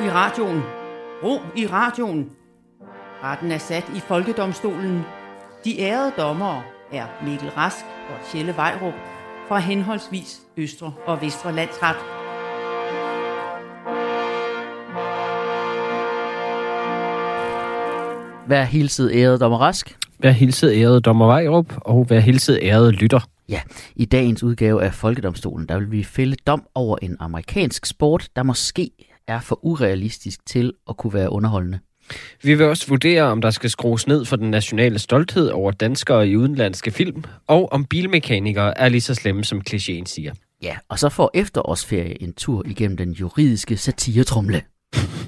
i radioen. Ro i radioen. Retten er sat i Folkedomstolen. De ærede dommere er Mikkel Rask og Tjelle Vejrup fra henholdsvis Østre og Vestre Landsret. Vær hilset æret dommer Rask. Vær hilset æret dommer Vejrup, og vær hilset æret lytter. Ja, i dagens udgave af Folkedomstolen, der vil vi fælde dom over en amerikansk sport, der måske er for urealistisk til at kunne være underholdende. Vi vil også vurdere, om der skal skrues ned for den nationale stolthed over danskere i udenlandske film, og om bilmekanikere er lige så slemme, som klichéen siger. Ja, og så får efterårsferie en tur igennem den juridiske satiretrumle.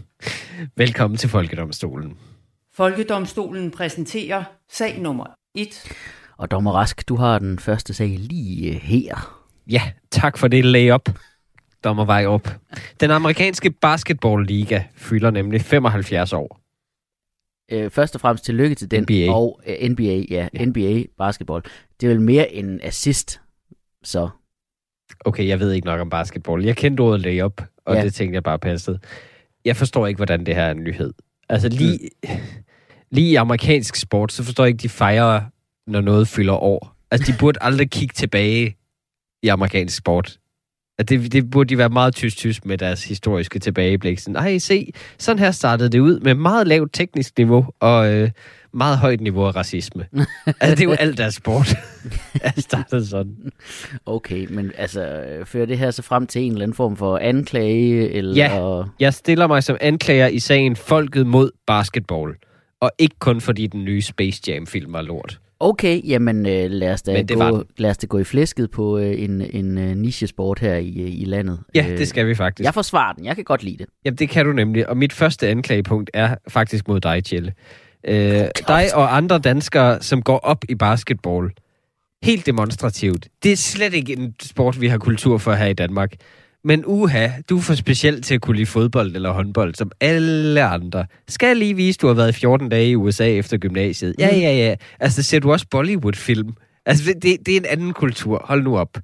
Velkommen til Folkedomstolen. Folkedomstolen præsenterer sag nummer 1. Og dommer Rask, du har den første sag lige her. Ja, tak for det layup, dommer Vejrup. Den amerikanske basketballliga fylder nemlig 75 år. Øh, først og fremmest tillykke til den. NBA. Og uh, NBA, ja, ja, NBA basketball. Det er vel mere en assist, så. Okay, jeg ved ikke nok om basketball. Jeg kendte ordet layup, og ja. det tænkte jeg bare passede. Jeg forstår ikke, hvordan det her er en nyhed. Altså lige, mm. lige i amerikansk sport, så forstår jeg ikke, de fejrer, når noget fylder år. Altså de burde aldrig kigge tilbage i amerikansk sport. At det, det burde de være meget tysk-tysk med deres historiske tilbageblik. Sådan, Ej, se, sådan her startede det ud med meget lavt teknisk niveau og øh, meget højt niveau af racisme. altså det er jo alt deres sport. at starte sådan. Okay, men altså, øh, fører det her så frem til en eller anden form for anklage? Eller, Ja. Jeg stiller mig som anklager i sagen Folket mod basketball. Og ikke kun fordi den nye Space Jam-film var lort. Okay, jamen øh, lad, os da Men det gå, lad os da gå i flæsket på øh, en, en øh, nichesport her i, øh, i landet. Ja, det skal vi faktisk. Jeg forsvarer den, jeg kan godt lide det. Jamen, det kan du nemlig. Og mit første anklagepunkt er faktisk mod dig, Tjelle. Øh, dig og andre danskere, som går op i basketball. Helt demonstrativt. Det er slet ikke en sport, vi har kultur for her i Danmark. Men uha, du er for specielt til at kunne lide fodbold eller håndbold, som alle andre. Skal jeg lige vise, du har været i 14 dage i USA efter gymnasiet? Ja, ja, ja. Altså, ser du også Bollywood-film? Altså, det, det er en anden kultur. Hold nu op.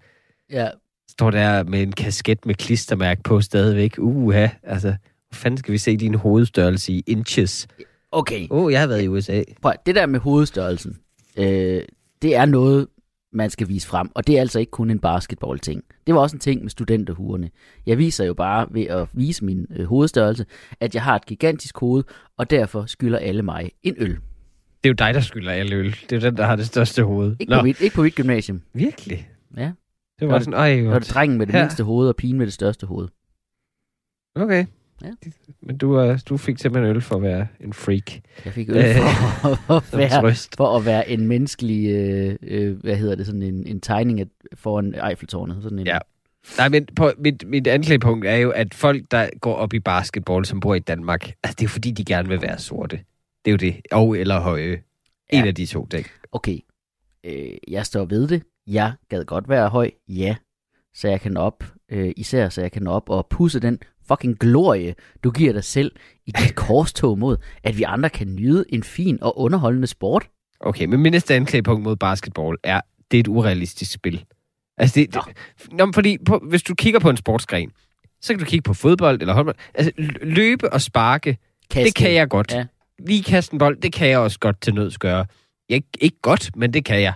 Ja, Står der med en kasket med klistermærke på stadigvæk. Uha, altså, hvor fanden skal vi se din hovedstørrelse i inches? okay. Åh, oh, jeg har været i USA. Prøv, det der med hovedstørrelsen, øh, det er noget, man skal vise frem. Og det er altså ikke kun en basketball-ting. Det var også en ting med studenterhuerne. Jeg viser jo bare ved at vise min øh, hovedstørrelse, at jeg har et gigantisk hoved, og derfor skylder alle mig en øl. Det er jo dig, der skylder alle øl. Det er jo den, der har det største hoved. Ikke, på mit, ikke på mit gymnasium. virkelig? Ja. Det Nå, var sådan, ej, det drengen med det Her. mindste hoved, og pigen med det største hoved. Okay. Ja. Men du, er, du fik simpelthen øl for at være en freak. Jeg fik øl Øh, for, at være, trøst. for at være en menneskelig, øh, øh, hvad hedder det, sådan en, en tegning af, foran Eiffeltårnet. Sådan en, Ja. Nej, men på, mit, mit anklagepunkt er jo, at folk, der går op i basketball, som bor i Danmark, altså det er jo fordi, de gerne vil være sorte. Det er jo det. Og eller høje. En Ja. af de to ting. Okay, øh, jeg står ved det. Jeg gad godt være høj, ja. Så jeg kan op, øh, især så jeg kan op og pusse den fucking glorie, du giver dig selv i dit korstog mod, at vi andre kan nyde en fin og underholdende sport. Okay, men min næste anklagepunkt mod basketball er, det er et urealistisk spil. Altså, det, det, nå, fordi på, hvis du kigger på en sportsgren, så kan du kigge på fodbold eller håndbold. Altså, løbe og sparke, Kaste. det kan jeg godt. Ja. Lige kaste en bold, det kan jeg også godt til nøds gøre. Jeg, ikke godt, men det kan jeg.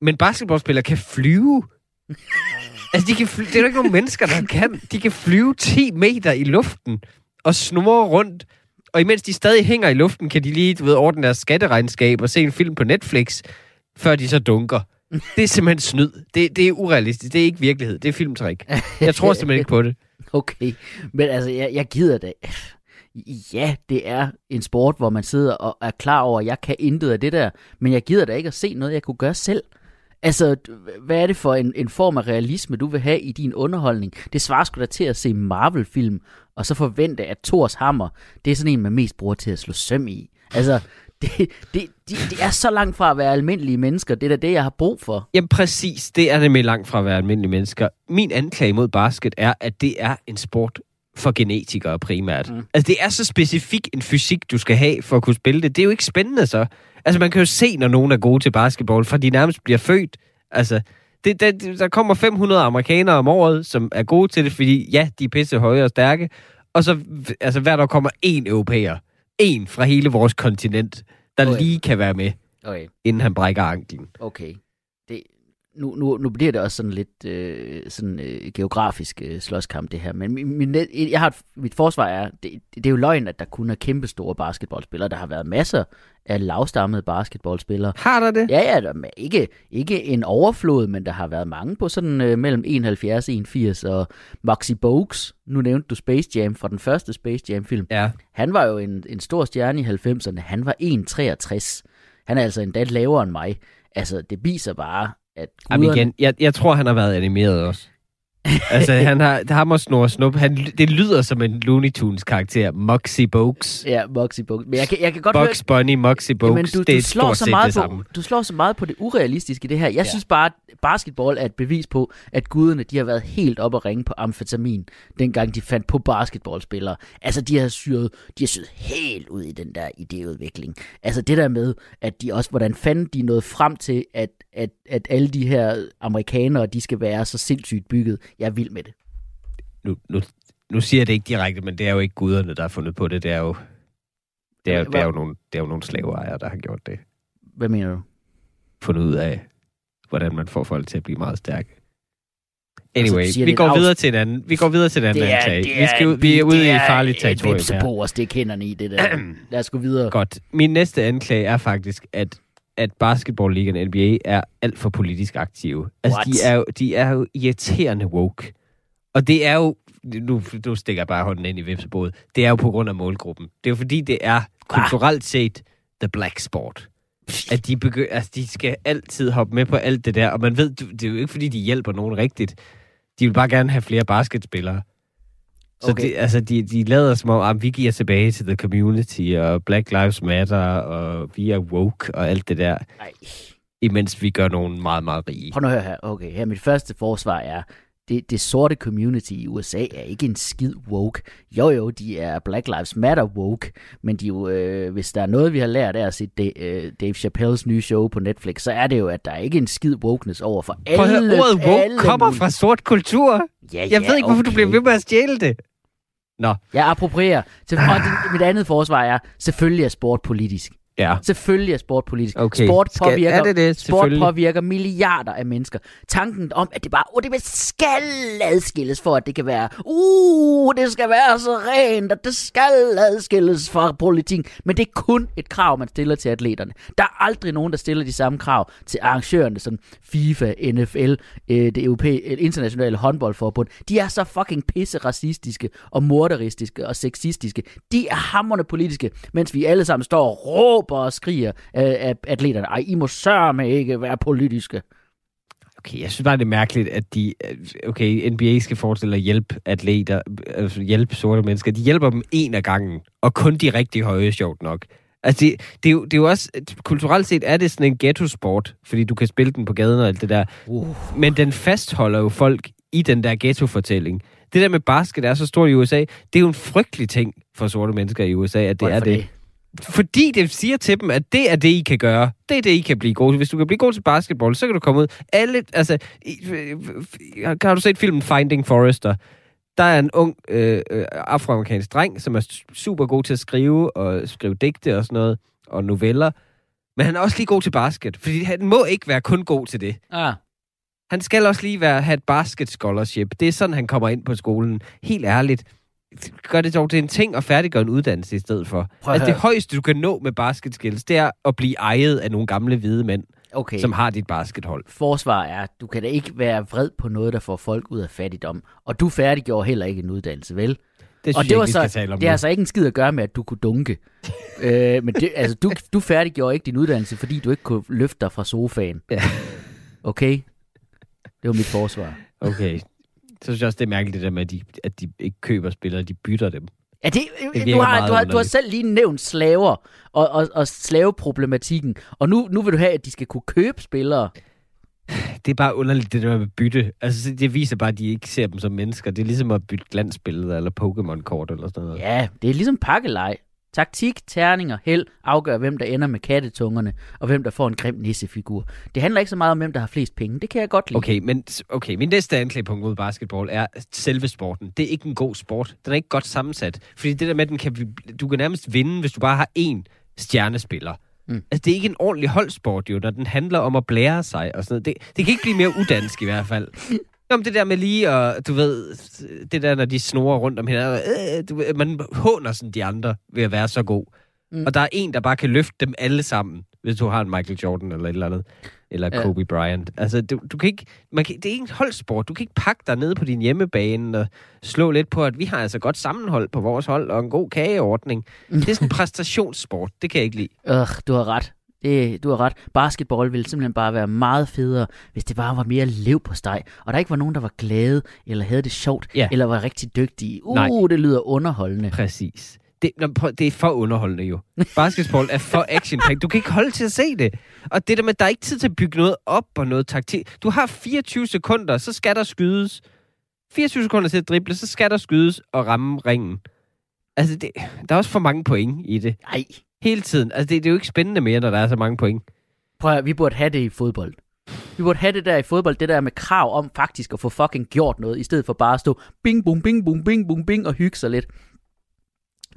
Men basketballspillere kan flyve. altså, de kan fly- det er jo ikke nogen mennesker, der kan. De kan flyve 10 meter i luften og snurre rundt. Og imens de stadig hænger i luften, kan de lige du ved, ordne deres skatteregnskab og se en film på Netflix, før de så dunker. Det er simpelthen snyd. Det, det er urealistisk. Det er ikke virkelighed. Det er filmtrik. Jeg tror simpelthen ikke på det. Okay, men altså, jeg, jeg gider det. Ja, det er en sport, hvor man sidder og er klar over, at jeg kan intet af det der, men jeg gider da ikke at se noget, jeg kunne gøre selv. Altså, hvad er det for en, en form af realisme, du vil have i din underholdning? Det svarer sgu da til at se Marvel-film, og så forvente, at Thors hammer, det er sådan en, man mest bruger til at slå søm i. Altså, det, det, de, de er så langt fra at være almindelige mennesker. Det er da det, jeg har brug for. Jamen præcis, det er nemlig langt fra at være almindelige mennesker. Min anklage mod basket er, at det er en sport for genetikere primært. Mm. Altså det er så specifik en fysik, du skal have for at kunne spille det. Det er jo ikke spændende så. Altså man kan jo se, når nogen er gode til basketball, for de nærmest bliver født. Altså, det, der, der kommer 500 amerikanere om året, som er gode til det, fordi ja, de er pisse høje og stærke, og så altså, hvert år kommer én europæer. En fra hele vores kontinent, der Okay. lige kan være med, Okay, inden han brækker anklen. okay. Det, nu, nu, nu bliver det også sådan lidt øh, sådan, øh, geografisk øh, slåskamp, det her. Men min, min, jeg har, et- mit forsvar er, det, det er jo løgn, at der kun er kæmpe store basketballspillere. Der har været masser af lavstammede basketballspillere. Har der det? Ja, ja, der er ikke, ikke en overflod, men der har været mange på sådan øh, mellem 71 og 81, og Maxi Bogues, nu nævnte du Space Jam fra den første Space Jam-film. Ja. Han var jo en, en stor stjerne i 90'erne. Han var 1,63. Han er altså endda lavere end mig. Altså, det viser bare, at Jamen guderne... igen, jeg, jeg tror, han har været animeret også. altså, han har, ham og Snor Snup, han, det lyder som en Looney Tunes karakter. Moxie Bogues. Ja, Moxie Bogues. Men jeg kan, jeg kan godt Bugs Bunny, Moxie høre... Bogues, du, det du, slår så meget på, du slår så meget på det urealistiske i det her. Jeg Ja. synes bare, at basketball er et bevis på, at guderne de har været helt op at ringe på amfetamin, dengang de fandt på basketballspillere. Altså, de har syret, de har syret helt ud i den der idéudvikling. Altså, det der med, at de også, hvordan fanden de nåede frem til, at, at, at alle de her amerikanere, de skal være så sindssygt bygget. Jeg er vild med det. Nu, nu, nu siger jeg det ikke direkte, men det er jo ikke guderne, der har fundet på det. Det er jo, det er, jo- det er, jo, nogle, det er jo nogle slaveejere, der har gjort det. Hvad mener du? Fundet ud af, hvordan man får folk til at blive meget stærke. Anyway, Altså, vi det går videre til en anden. Vi går videre til en anden anklage. Vi, skal, vi er ude i farligt territorium her. territorium at stikke hænderne i det der. Lad os gå videre. Godt. Min næste anklage er faktisk, at at basketballligaen NBA er alt for politisk aktive. Altså, What? de er, jo, de er jo irriterende woke. Og det er jo, nu, nu stikker jeg bare hånden ind i vipsebodet, det er jo på grund af målgruppen. Det er jo fordi, det er kulturelt set the black sport. At de, begy- altså, de skal altid hoppe med på alt det der, og man ved, det er jo ikke fordi, de hjælper nogen rigtigt. De vil bare gerne have flere basketspillere. Så Okay. det, altså, de, de lader som om, at vi giver tilbage til the community, og Black Lives Matter, og vi er woke, og alt det der, Ej. imens vi gør nogen meget, meget rige. Prøv nu at høre her. Okay, her mit første forsvar er, det, det sorte community i USA er ikke en skid woke. Jo jo, de er Black Lives Matter woke, men de jo, øh, hvis der er noget, vi har lært af at se de, øh, Dave Chappelles nye show på Netflix, så er det jo, at der er ikke en skid wokeness over for alle. Prøv at høre, ordet woke alle kommer mulige- fra sort kultur. Ja, Jeg ja, ved ikke, hvorfor du okay. bliver ved med at stjæle det. Nå, Jeg approprierer. Til, og det, mit andet forsvar er, selvfølgelig er sport politisk. Ja. Selvfølgelig er sport politisk. Okay. Sport Skal- påvirker, er det det? sport påvirker milliarder af mennesker. Tanken om, at det bare, oh, det skal adskilles for, at det kan være, uh, det skal være så rent, at det skal adskilles fra politikken. Men det er kun et krav, man stiller til atleterne. Der er aldrig nogen, der stiller de samme krav til arrangørerne, som FIFA, NFL, øh, det europæiske, internationale håndboldforbund. De er så fucking pisse racistiske og morderistiske og sexistiske. De er hammerne politiske, mens vi alle sammen står og råber og skriger af atleterne. Ej, I må sørme ikke være politiske. Okay, jeg synes bare, det er mærkeligt, at de... Okay, NBA skal forestille at hjælpe atleter, altså hjælpe sorte mennesker. De hjælper dem en af gangen, og kun de rigtig høje, sjovt nok. Altså, det, det, er jo, det er jo også... Kulturelt set er det sådan en ghetto-sport, fordi du kan spille den på gaden og alt det der. Uh. Men den fastholder jo folk i den der ghetto-fortælling. Det der med basket er så stort i USA, det er jo en frygtelig ting for sorte mennesker i USA, at det er Hvorfor det. Fordi det siger til dem, at det er det, I kan gøre. Det er det, I kan blive gode til. Hvis du kan blive god til basketball, så kan du komme ud. Alle, altså, har du set filmen Finding Forrester? Der er en ung øh, øh, afroamerikansk dreng, som er super god til at skrive og skrive digte og sådan noget, og noveller. Men han er også lige god til basket, fordi han må ikke være kun god til det. Ah, Han skal også lige være, have et basket scholarship. Det er sådan, han kommer ind på skolen. Helt ærligt. Gør det dog til en ting at færdiggøre en uddannelse i stedet for. Prøv at Altså det højeste, du kan nå med basket skills, det er at blive ejet af nogle gamle hvide mænd, okay. som har dit baskethold. Forsvar er, at du kan da ikke være vred på noget, der får folk ud af fattigdom. Og du færdiggjorde heller ikke en uddannelse, vel? Det synes og jeg det var vi skal så, tale om det har nu. altså ikke en skid at gøre med, at du kunne dunke. øh, men det, altså, du, du færdiggjorde ikke din uddannelse, fordi du ikke kunne løfte dig fra sofaen. Ja. Okay? Det var mit forsvar. Okay. Så synes jeg også, det er mærkeligt det der med, at de, at de ikke køber spillere, de bytter dem. Ja, det, Det du, har, du, har, du har selv lige nævnt slaver og, og, og slaveproblematikken. Og nu, nu vil du have, at de skal kunne købe spillere. Det er bare underligt, det der med bytte. Altså, det viser bare, at de ikke ser dem som mennesker. Det er ligesom at bytte glansbilleder eller Pokémon-kort eller sådan noget. Ja, det er ligesom pakkelej. Taktik, terninger, held afgør, hvem der ender med kattetungerne, og hvem der får en grim nissefigur. Det handler ikke så meget om, hvem der har flest penge. Det kan jeg godt lide. Okay, men okay, min næste anklagepunkt mod basketball er selve sporten. Det er ikke en god sport. Den er ikke godt sammensat. Fordi det der med, den kan, du kan nærmest vinde, hvis du bare har én stjernespiller. Mm. Altså, det er ikke en ordentlig holdsport, jo, når den handler om at blære sig og sådan noget. Det, det kan ikke blive mere udansk i hvert fald. Men det der med lige, og du ved, det der, når de snorer rundt om hinanden, øh, du man håner sådan de andre ved at være så god. Mm. Og der er en, der bare kan løfte dem alle sammen, hvis du har en Michael Jordan eller et eller andet. Eller ja. Kobe Bryant. Altså, du, du kan ikke, man kan, det er ikke en holdsport. Du kan ikke pakke dig ned på din hjemmebane og slå lidt på, at vi har altså godt sammenhold på vores hold og en god kageordning. Det er sådan en præstationssport. Det kan jeg ikke lide. Øh, du har ret. Det, du har ret. Basketball ville simpelthen bare være meget federe, hvis det bare var mere lev på steg, og der ikke var nogen, der var glade, eller havde det sjovt, ja. eller var rigtig dygtige. Uh, Nej. det lyder underholdende. Præcis. Det, det er for underholdende jo. Basketball er for action -packed. Du kan ikke holde til at se det. Og det der med, at der er ikke tid til at bygge noget op og noget taktik. Du har 24 sekunder, så skal der skydes. 24 sekunder til at drible, så skal der skydes og ramme ringen. Altså, det, der er også for mange point i det. Nej. Hele tiden. Altså, det, det er jo ikke spændende mere, når der er så mange point. Prøv at, vi burde have det i fodbold. Vi burde have det der i fodbold, det der med krav om faktisk at få fucking gjort noget, i stedet for bare at stå bing, bum, bing, bum, bing, bum, bing og hygge sig lidt.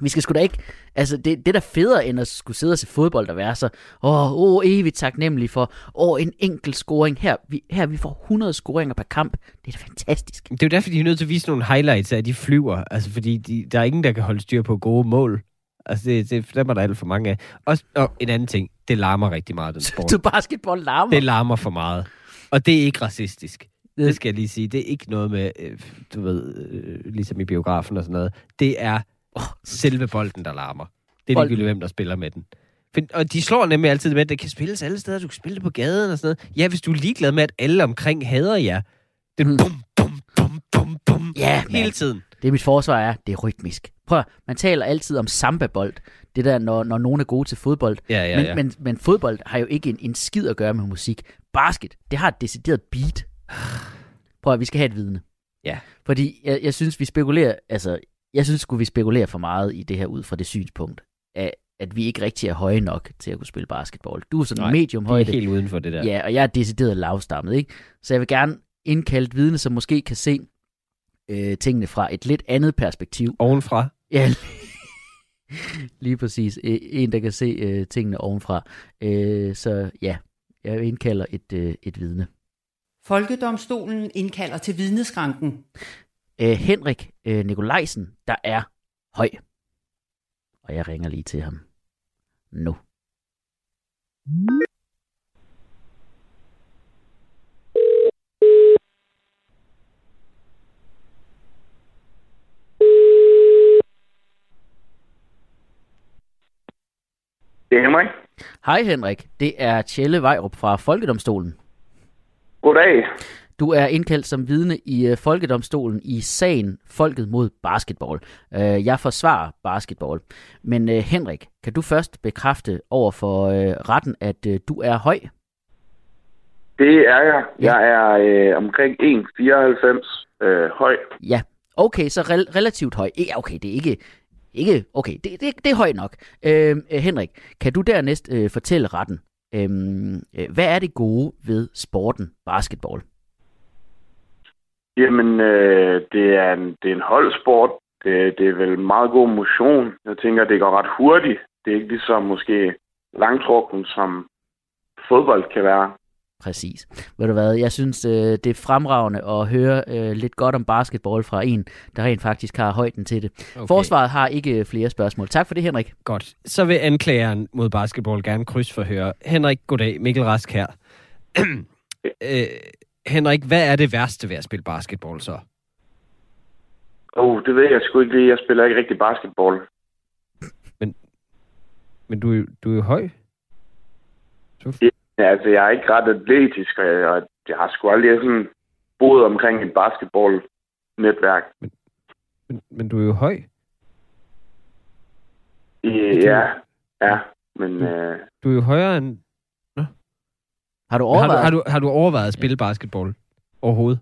Vi skal sgu da ikke... Altså, det, det der federe end at skulle sidde og se fodbold og være så... Åh, åh evigt taknemmelig for... Åh, en enkelt scoring. Her, vi, her vi får 100 scoringer per kamp. Det er da fantastisk. Det er jo derfor, de er nødt til at vise nogle highlights af, at de flyver. Altså, fordi de, der er ingen, der kan holde styr på gode mål. Altså, det, det dem er der alt for mange af. Og, og en anden ting, det larmer rigtig meget, den sport. Du basketball larmer? Det larmer for meget. Og det er ikke racistisk. Det skal jeg lige sige. Det er ikke noget med, øh, du ved, øh, ligesom i biografen og sådan noget. Det er oh, selve bolden, der larmer. Det er ligegyldigt, hvem der spiller med den. Og de slår nemlig altid med, at det kan spilles alle steder. Du kan spille det på gaden og sådan noget. Ja, hvis du er ligeglad med, at alle omkring hader jer. Det er mm. bum, bum, bum, bum, bum. Ja, hele tiden. Det mit forsvar er, det er rytmisk. Prøv man taler altid om samba-bold. Det der, når, når nogen er gode til fodbold. Ja, ja, men, ja. Men, men fodbold har jo ikke en, en skid at gøre med musik. Basket, det har et decideret beat. Prøv at, vi skal have et vidne. Ja. Fordi jeg, jeg synes, vi spekulerer, altså, jeg synes skulle vi spekulerer for meget i det her ud fra det synspunkt, at, at vi ikke rigtig er høje nok til at kunne spille basketball. Du er sådan Nej, medium højde. er helt uden for det der. Ja, og jeg er decideret lavstammet, ikke? Så jeg vil gerne indkalde et vidne, som måske kan se øh, tingene fra et lidt andet perspektiv. Ovenfra? Ja, lige præcis. En, der kan se øh, tingene ovenfra. Øh, så ja, jeg indkalder et, øh, et vidne. Folkedomstolen indkalder til vidneskranken. Øh, Henrik øh, Nikolajsen, der er høj. Og jeg ringer lige til ham nu. Det er Henrik. Hej Henrik, det er Tjelle Vejrup fra Folkedomstolen. Goddag. Du er indkaldt som vidne i uh, Folkedomstolen i sagen Folket mod basketball. Uh, jeg forsvarer basketball. Men uh, Henrik, kan du først bekræfte over for retten, at du er høj? Det er jeg. Ja. Jeg er øh, omkring 1,94 øh, høj. Ja, okay, så re- relativt høj. Ja, okay, det er ikke ikke, okay, det, det, det er højt nok. Øhm, øh, Henrik, kan du dernæst øh, fortælle retten, øhm, øh, hvad er det gode ved sporten basketball? Jamen, øh, det, er en, det er en holdsport. Det, det er vel meget god motion. Jeg tænker, det går ret hurtigt. Det er ikke ligesom måske langtrukken, som fodbold kan være. Præcis. Ved du hvad, jeg synes, øh, det er fremragende at høre øh, lidt godt om basketball fra en, der rent faktisk har højden til det. Okay. Forsvaret har ikke flere spørgsmål. Tak for det, Henrik. Godt. Så vil anklageren mod basketball gerne krydsforhøre. Henrik, goddag. Mikkel Rask her. øh, Henrik, hvad er det værste ved at spille basketball så? Oh, det ved jeg sgu ikke lige. Jeg spiller ikke rigtig basketball. Men, men du, er, du er jo høj. Så... Ja, altså, jeg er ikke ret atletisk, og jeg, jeg har sgu aldrig sådan boet omkring et basketball-netværk. Men, men, men du er jo høj. Ja, ja, men... Du, øh... du er jo højere end... Nå. Har du overvejet... Har du, har, du, har du overvejet at spille basketball overhovedet?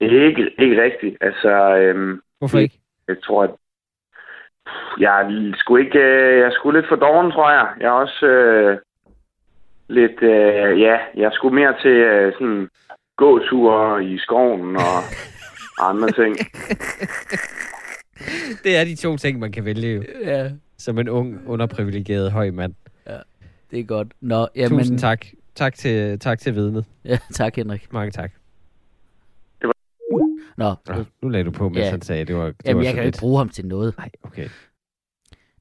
Ikke, ikke rigtigt. Altså, øhm, Hvorfor ikke? Jeg, jeg tror, at Jeg er sgu ikke... Øh, jeg er sgu lidt for doven, tror jeg. Jeg er også øh, lidt... Øh, ja, jeg sgu mere til øh, sådan gåture i skoven og andre ting. Det er de to ting, man kan vælge jo, Ja, som en ung, underprivilegeret høj mand. det er godt. Nå, ja, Tusind tak. Tak til, tak til vidnet. Ja, tak Henrik. Mange tak. Nå, Nå, nu lagde du på, mens Ja. han sagde, det var, det jamen, var jeg kan lidt. ikke bruge ham til noget. Nej, okay.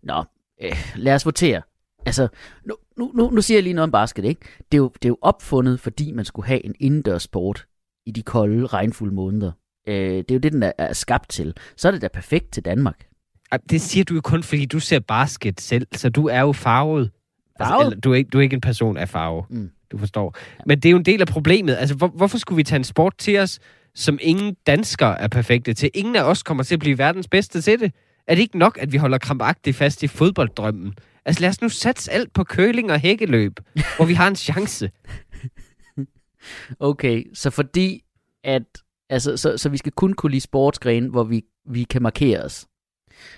Nå, øh, lad os votere. Altså, nu, nu, nu, nu siger jeg lige noget om basket, ikke? Det er, jo, det er jo opfundet, fordi man skulle have en indendørs sport i de kolde, regnfulde måneder. Øh, det er jo det, den er, er skabt til. Så er det da perfekt til Danmark. Det siger du jo kun, fordi du ser basket selv, så du er jo farvet. Farvet? eller, du, er ikke, du er ikke en person af farve, Mm. du forstår. Men det er jo en del af problemet. Altså, hvor, hvorfor skulle vi tage en sport til os, som ingen danskere er perfekte til? Ingen af os kommer til at blive verdens bedste til det. Er det ikke nok, at vi holder krampagtigt fast i fodbolddrømmen? Altså lad os nu satse alt på køling og hækkeløb, hvor vi har en chance. Okay, så fordi at... Altså, så, så vi skal kun kunne lide sportsgrene, hvor vi, vi kan markere os.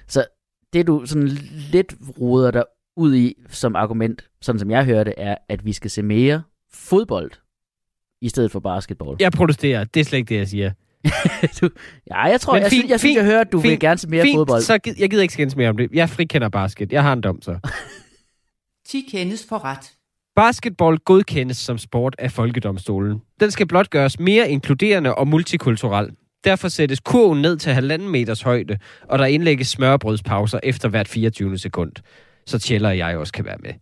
Så det du sådan lidt roder dig ud i som argument, sådan som jeg hører det, er, at vi skal se mere fodbold i stedet for basketball. Jeg protesterer. Det er slet ikke det, jeg siger. du, ja, jeg tror, Men jeg, fint, synes, jeg, synes, fint, jeg hører, at du vil fint, gerne se mere Fint, fodbold. så gid, jeg gider ikke skændes mere om det. Jeg frikender basket. Jeg har en dom så. 10 kendes for ret. Basketball godkendes som sport af Folkedomstolen. Den skal blot gøres mere inkluderende og multikulturel. Derfor sættes kurven ned til halvanden meters højde, og der indlægges smørbrødspauser efter hvert 24. sekund. Så Tjeller og jeg også kan være med.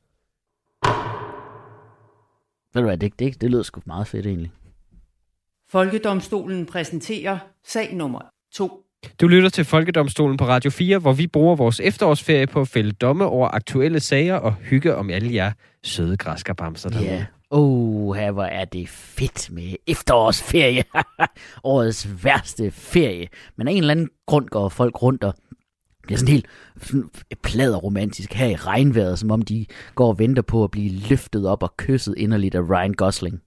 Ved du hvad, det, det, det lyder sgu meget fedt egentlig. Folkedomstolen præsenterer sag nummer 2. Du lytter til Folkedomstolen på Radio 4, hvor vi bruger vores efterårsferie på at fælde domme over aktuelle sager og hygge om alle jer søde græskerbamser derude. Ja. Oh, hvor er det fedt med efterårsferie. Årets værste ferie. Men af en eller anden grund går folk rundt og bliver sådan helt plader romantisk her i regnvejret, som om de går og venter på at blive løftet op og kysset inderligt af Ryan Gosling.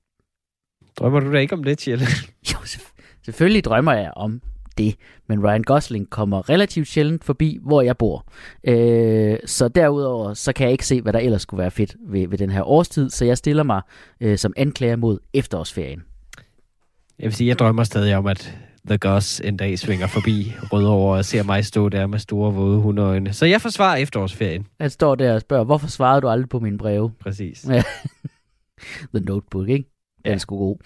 Drømmer du da ikke om det, Tjelle? Jo, selvf- selvfølgelig drømmer jeg om det, men Ryan Gosling kommer relativt sjældent forbi, hvor jeg bor. Øh, så derudover, så kan jeg ikke se, hvad der ellers skulle være fedt ved, ved den her årstid, så jeg stiller mig øh, som anklager mod efterårsferien. Jeg vil sige, jeg drømmer stadig om, at The Goss en dag svinger forbi Rødovre og ser mig stå der med store våde hundeøjne. Så jeg forsvarer efterårsferien. Han står der og spørger, hvorfor svarede du aldrig på mine breve? Præcis. The Notebook, ikke? Den Ja. er sgu god.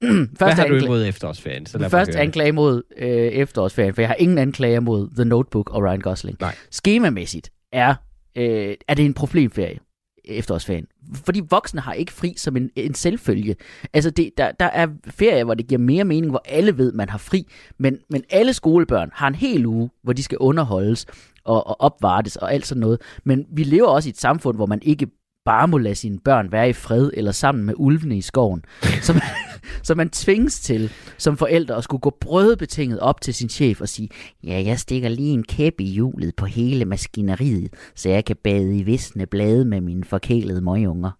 Hvad Første har du ankla- imod efterårsferien? Så Først anklage mod øh, efterårsferien, for jeg har ingen anklager mod The Notebook og Ryan Gosling. Nej. Skemamæssigt er, øh, er det en problemferie, efterårsferien. Fordi voksne har ikke fri som en, en selvfølge. Altså, det, der, der er ferier, hvor det giver mere mening, hvor alle ved, man har fri. Men, men alle skolebørn har en hel uge, hvor de skal underholdes og, og opvartes og alt sådan noget. Men vi lever også i et samfund, hvor man ikke bare må lade sine børn være i fred eller sammen med ulvene i skoven. Så som så man tvinges til som forældre at skulle gå brødbetinget op til sin chef og sige, ja, jeg stikker lige en kæp i hjulet på hele maskineriet, så jeg kan bade i visne blade med mine forkælede møgunger.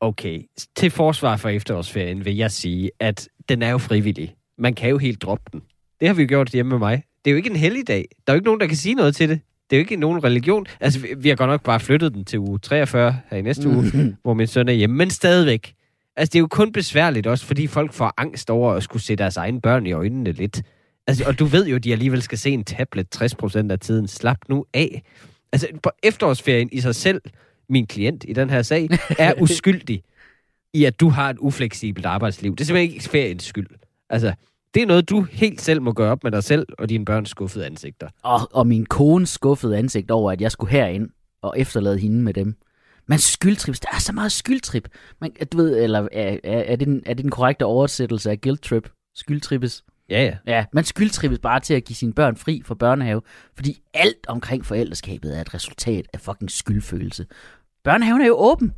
Okay, til forsvar for efterårsferien vil jeg sige, at den er jo frivillig. Man kan jo helt droppe den. Det har vi jo gjort hjemme med mig. Det er jo ikke en helligdag. Der er jo ikke nogen, der kan sige noget til det. Det er jo ikke nogen religion. Altså, vi- vi har godt nok bare flyttet den til uge 43 her i næste uge, hvor min søn er hjemme. Men stadigvæk. Altså, det er jo kun besværligt også, fordi folk får angst over at skulle se deres egne børn i øjnene lidt. Altså, og du ved jo, at de alligevel skal se en tablet 60% af tiden. Slap nu af. Altså, på efterårsferien i sig selv, min klient i den her sag, er uskyldig i, at du har et ufleksibelt arbejdsliv. Det er simpelthen ikke feriens skyld. Altså, det er noget, du helt selv må gøre op med dig selv og dine børns skuffede ansigter. Og, og min kones skuffede ansigt over, at jeg skulle herind og efterlade hende med dem. Man skyldtrips, der er så meget skyldtrip. Man, du ved, eller er, er, er, det den, er det den korrekte oversættelse af guilt trip? Skyldtrippes? Ja, ja. Ja, man skyldtrippes bare til at give sine børn fri fra børnehave, fordi alt omkring forældreskabet er et resultat af fucking skyldfølelse. Børnehaven er jo åben.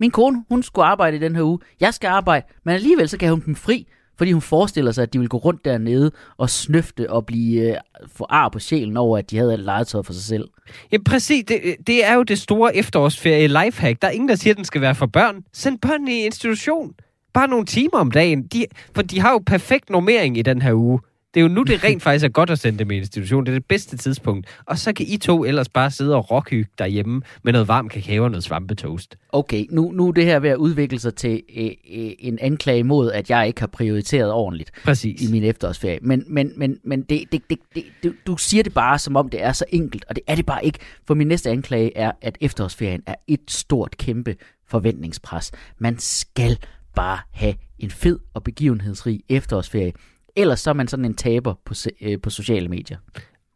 Min kone, hun skulle arbejde i den her uge. Jeg skal arbejde, men alligevel så gav hun dem fri, fordi hun forestiller sig, at de vil gå rundt dernede og snøfte og blive øh, få ar på sjælen over, at de havde alt legetøj for sig selv. Ja, præcis. Det, det er jo det store efterårsferie lifehack. Der er ingen, der siger, at den skal være for børn. Send børnene i institution. Bare nogle timer om dagen. De, for de har jo perfekt normering i den her uge. Det er jo nu, det rent faktisk er godt at sende dem i institution. Det er det bedste tidspunkt. Og så kan I to ellers bare sidde og rockhygge derhjemme med noget varm kakao og noget svampetoast. Okay, nu, nu er det her ved at udvikle sig til øh, øh, en anklage mod, at jeg ikke har prioriteret ordentligt Præcis. i min efterårsferie. Men, men, men, men det, det, det, det, det, du siger det bare, som om det er så enkelt, og det er det bare ikke. For min næste anklage er, at efterårsferien er et stort, kæmpe forventningspres. Man skal bare have en fed og begivenhedsrig efterårsferie. Ellers så er man sådan en taber på, øh, på sociale medier.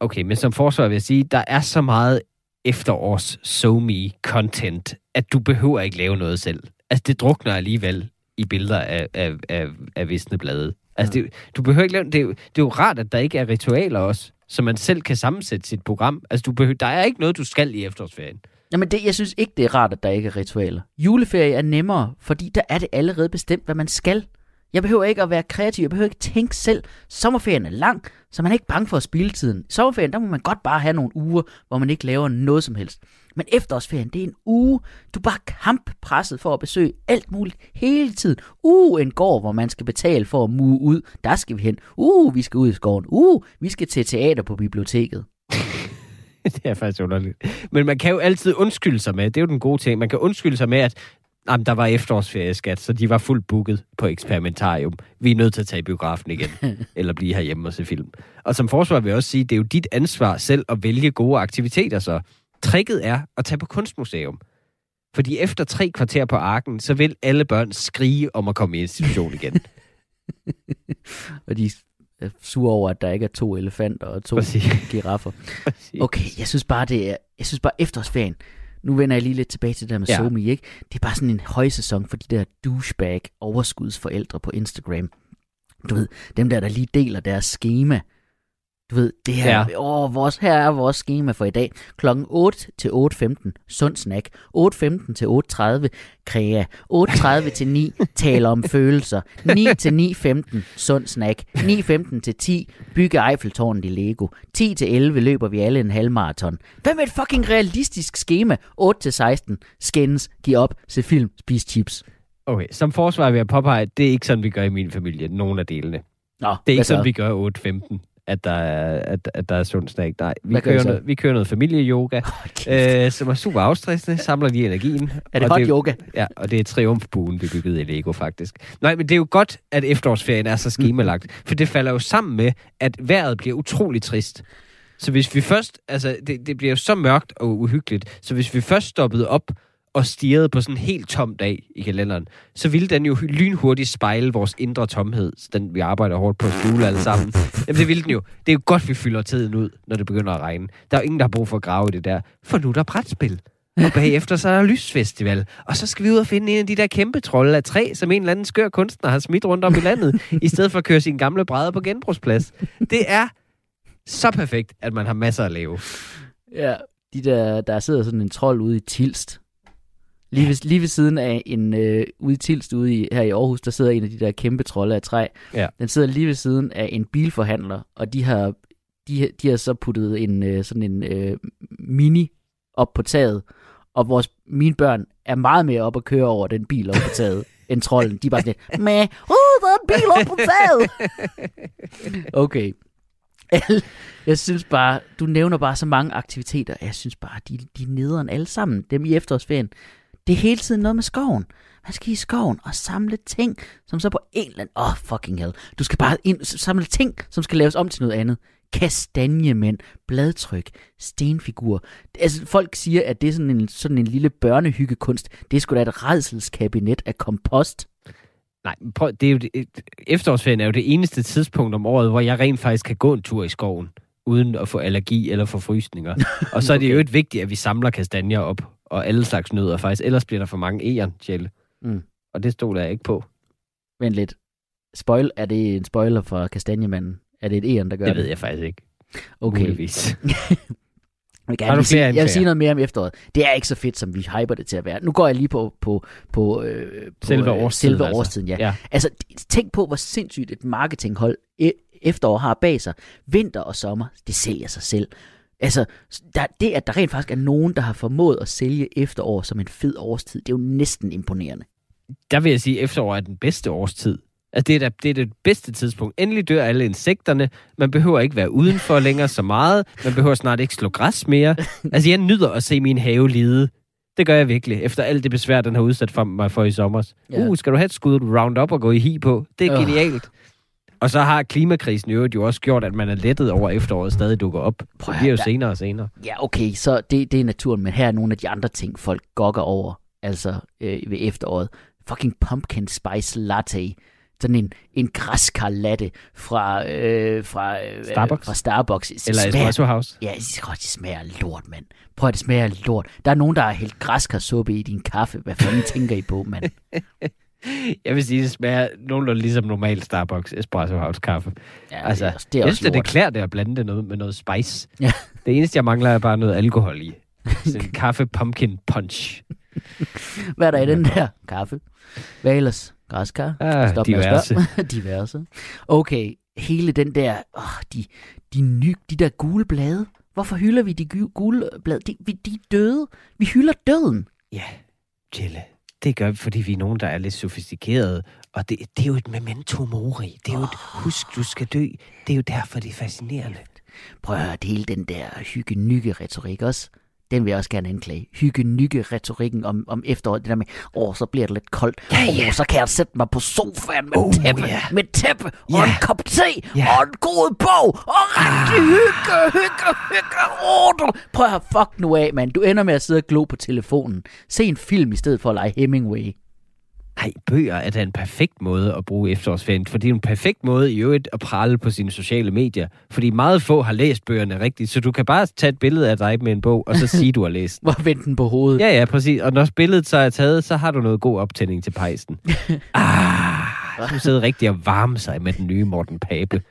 Okay, men som forsvar vil jeg sige, der er så meget efterårs so me content, at du behøver ikke lave noget selv. Altså, det drukner alligevel i billeder af, af, af, af visne blade. Altså, det, du behøver ikke lave... Det er, det er jo rart, at der ikke er ritualer også, så man selv kan sammensætte sit program. Altså, du behøver, der er ikke noget, du skal i efterårsferien. Jamen, det, jeg synes ikke, det er rart, at der ikke er ritualer. Juleferie er nemmere, fordi der er det allerede bestemt, hvad man skal. Jeg behøver ikke at være kreativ, jeg behøver ikke tænke selv. Sommerferien er lang, så man er ikke bange for at spille tiden. I sommerferien, der må man godt bare have nogle uger, hvor man ikke laver noget som helst. Men efterårsferien, det er en uge, du er bare kamppresset for at besøge alt muligt hele tiden. Uh, en gård, hvor man skal betale for at mue ud. Der skal vi hen. Uh, vi skal ud i skoven. Uh, vi skal til teater på biblioteket. det er faktisk underligt. Men man kan jo altid undskylde sig med, det er jo den gode ting, man kan undskylde sig med, at jamen, der var efterårsferie, skat, så de var fuldt booket på eksperimentarium. Vi er nødt til at tage i biografen igen, eller blive herhjemme og se film. Og som forsvar vil jeg også sige, det er jo dit ansvar selv at vælge gode aktiviteter, så tricket er at tage på kunstmuseum. Fordi efter tre kvarter på arken, så vil alle børn skrige om at komme i institution igen. Og de er sure over, at der ikke er to elefanter og to Præcis. giraffer. Okay, jeg synes bare, det er, jeg synes bare efterårsferien, nu vender jeg lige lidt tilbage til det der med Ja. Somi, ikke? Det er bare sådan en højsæson for de der douchebag overskudsforældre på Instagram. Du ved, dem der, der lige deler deres schema. Du ved, det her, Ja. åh, vores, her er vores schema for i dag. Klokken 8 til 8.15, sund snack. 8.15 til 8.30, krea. 8.30 til 9, taler om følelser. 9 til 9.15, sund snack. 9.15 til 10, bygge Eiffeltårnet i Lego. 10 til 11 løber vi alle en halvmarathon. Hvad med et fucking realistisk schema? 8 til 16, skændes, giv op, se film, spis chips. Okay, som forsvar vil jeg påpege, at det er ikke sådan, vi gør i min familie, nogen af delene. Nå, Det er ikke så? sådan, vi gør 8.15, at der er, at, at der er sund snack. Nej, vi Hvad kører, noget, vi kører noget familieyoga, øh, som er super afstressende, samler lige energien. Er det hot yoga? Ja, og det er triumfbuen, vi byggede i Lego, faktisk. Nej, men det er jo godt, at efterårsferien er så skemalagt, for det falder jo sammen med, at vejret bliver utrolig trist. Så hvis vi først, altså det, det bliver jo så mørkt og uhyggeligt, så hvis vi først stoppede op og stirrede på sådan en helt tom dag i kalenderen, så ville den jo lynhurtigt spejle vores indre tomhed, den vi arbejder hårdt på at skjule alle sammen. Jamen det ville den jo. Det er jo godt, vi fylder tiden ud, når det begynder at regne. Der er jo ingen, der har brug for at grave i det der, for nu er der brætspil. Og bagefter så er der lysfestival. Og så skal vi ud og finde en af de der kæmpe trolde af træ, som en eller anden skør kunstner har smidt rundt om i landet, i stedet for at køre sine gamle brædder på genbrugsplads. Det er så perfekt, at man har masser at lave. Ja, de der, der sidder sådan en trold ude i Tilst. Lige, ved, lige ved siden af en, øh, ude i Tilst, ude i, her i Aarhus, der sidder en af de der kæmpe trolde af træ. Ja. Den sidder lige ved siden af en bilforhandler, og de har, de, de har så puttet en øh, sådan en øh, mini op på taget. Og vores, mine børn er meget mere op at køre over den bil op på taget, end trolden. De er bare sådan lidt, med, uh, der er en bil op på taget. Okay. Jeg synes bare, du nævner bare så mange aktiviteter, jeg synes bare, de, de er nederen alle sammen, dem i efterårsferien. Det er hele tiden noget med skoven. Man skal i skoven og samle ting, som så på en eller anden... Åh, oh, fucking hell. Du skal bare ind, samle ting, som skal laves om til noget andet. Kastanjemænd, bladtryk, stenfigur. Altså, folk siger, at det er sådan en, sådan en lille børnehyggekunst. Det er sgu da et redselskabinet af kompost. Nej, prøv, det er jo det, efterårsferien er jo det eneste tidspunkt om året, hvor jeg rent faktisk kan gå en tur i skoven, uden at få allergi eller få frysninger. Og så er det Okay. jo et vigtigt, at vi samler kastanjer op, og alle slags nødder faktisk. Ellers bliver der for mange egern, Tjelle. Mm. Og det stoler jeg ikke på. Vent lidt. Spoil, er det en spoiler for kastanjemanden? Er det et æren, der gør Det det? ved jeg faktisk ikke. Okay. Muligvis. Jeg, Har gerne du vil sige, flere jeg vil sige noget mere om efteråret. Det er ikke så fedt, som vi hyper det til at være. Nu går jeg lige på, på, på, øh, på Selve øh, årstiden, selve altså. årstiden ja. Ja. Altså, tænk på, hvor sindssygt et marketinghold e- efterår har bag sig. Vinter og sommer, det sælger sig selv. Altså, der, det at der rent faktisk er nogen, der har formået at sælge efterår som en fed årstid, det er jo næsten imponerende. Der vil jeg sige, at efterår er den bedste årstid. Altså, det, er da, det er det bedste tidspunkt. Endelig dør alle insekterne. Man behøver ikke være udenfor længere så meget. Man behøver snart ikke slå græs mere. Altså, jeg nyder at se min have lide. Det gør jeg virkelig, efter alt det besvær, den har udsat for mig for i sommer. Ja. Uh, skal du have et skud Roundup og gå i hi på? Det er Øh. genialt. Og så har klimakrisen øvrigt jo også gjort, at man er lettet over efteråret stadig dukker op. Prøv Det bliver jo høre, senere og senere. Ja, okay, så det, det er naturen, men her er nogle af de andre ting, folk gokker over, altså øh, ved efteråret. Fucking pumpkin spice latte. Sådan en, en græskar latte fra, øh, fra, øh, Starbucks? fra Starbucks. Det Eller smager- Espresso House. Ja, siger godt, det smager lort, mand. Prøv at det smager lort. Der er nogen, der har hældt græskarsuppe i din kaffe. Hvad fanden tænker I på, mand? Jeg vil sige, det smager nogenlunde ligesom normal Starbucks Espresso House kaffe. Ja, Altså, det er også, det er jeg synes, det lort. klæder det at blande det noget med noget spice. Ja. Det eneste, jeg mangler, er bare noget alkohol i. Sådan en kaffe pumpkin punch. Hvad er der i den der kaffe? Hvad ellers? Græskar? Ah, Stop diverse. diverse. Okay, hele den der, åh, de, de, ny, de der gule blade. Hvorfor hylder vi de gu- gule blade? De, vi, de er døde. Vi hylder døden. Ja, Jelle. Det gør vi, fordi vi er nogen, der er lidt sofistikerede. Og det, det er jo et memento mori. Det er jo et husk, du skal dø. Det er jo derfor, det er fascinerende. Prøv at høre, hele den der hygge-nygge-retorik også. Den vil jeg også gerne anklage. Hygge-nygge-retorikken om, om efteråret. Det der med, åh, så bliver det lidt koldt. Ja, ja. Åh, så kan jeg sætte mig på sofaen med Oh, tæppe, ja. med tæppe og Ja. en kop te Ja. og en god bog og rigtig hygge, hygge, hygge. Åh. Prøv at fuck nu af, mand. Du ender med at sidde og glo på telefonen. Se en film i stedet for at lege Hemingway. Nej, bøger er da en perfekt måde at bruge efterårsferien, for det er en perfekt måde i øvrigt at prale på sine sociale medier, fordi meget få har læst bøgerne rigtigt, så du kan bare tage et billede af dig med en bog, og så sige, du har læst. Hvor vendte den på hovedet. Ja, ja, præcis. Og når billedet så er taget, så har du noget god optænding til pejsen. ah, så du sidder rigtig og varme sig med den nye Morten Pape.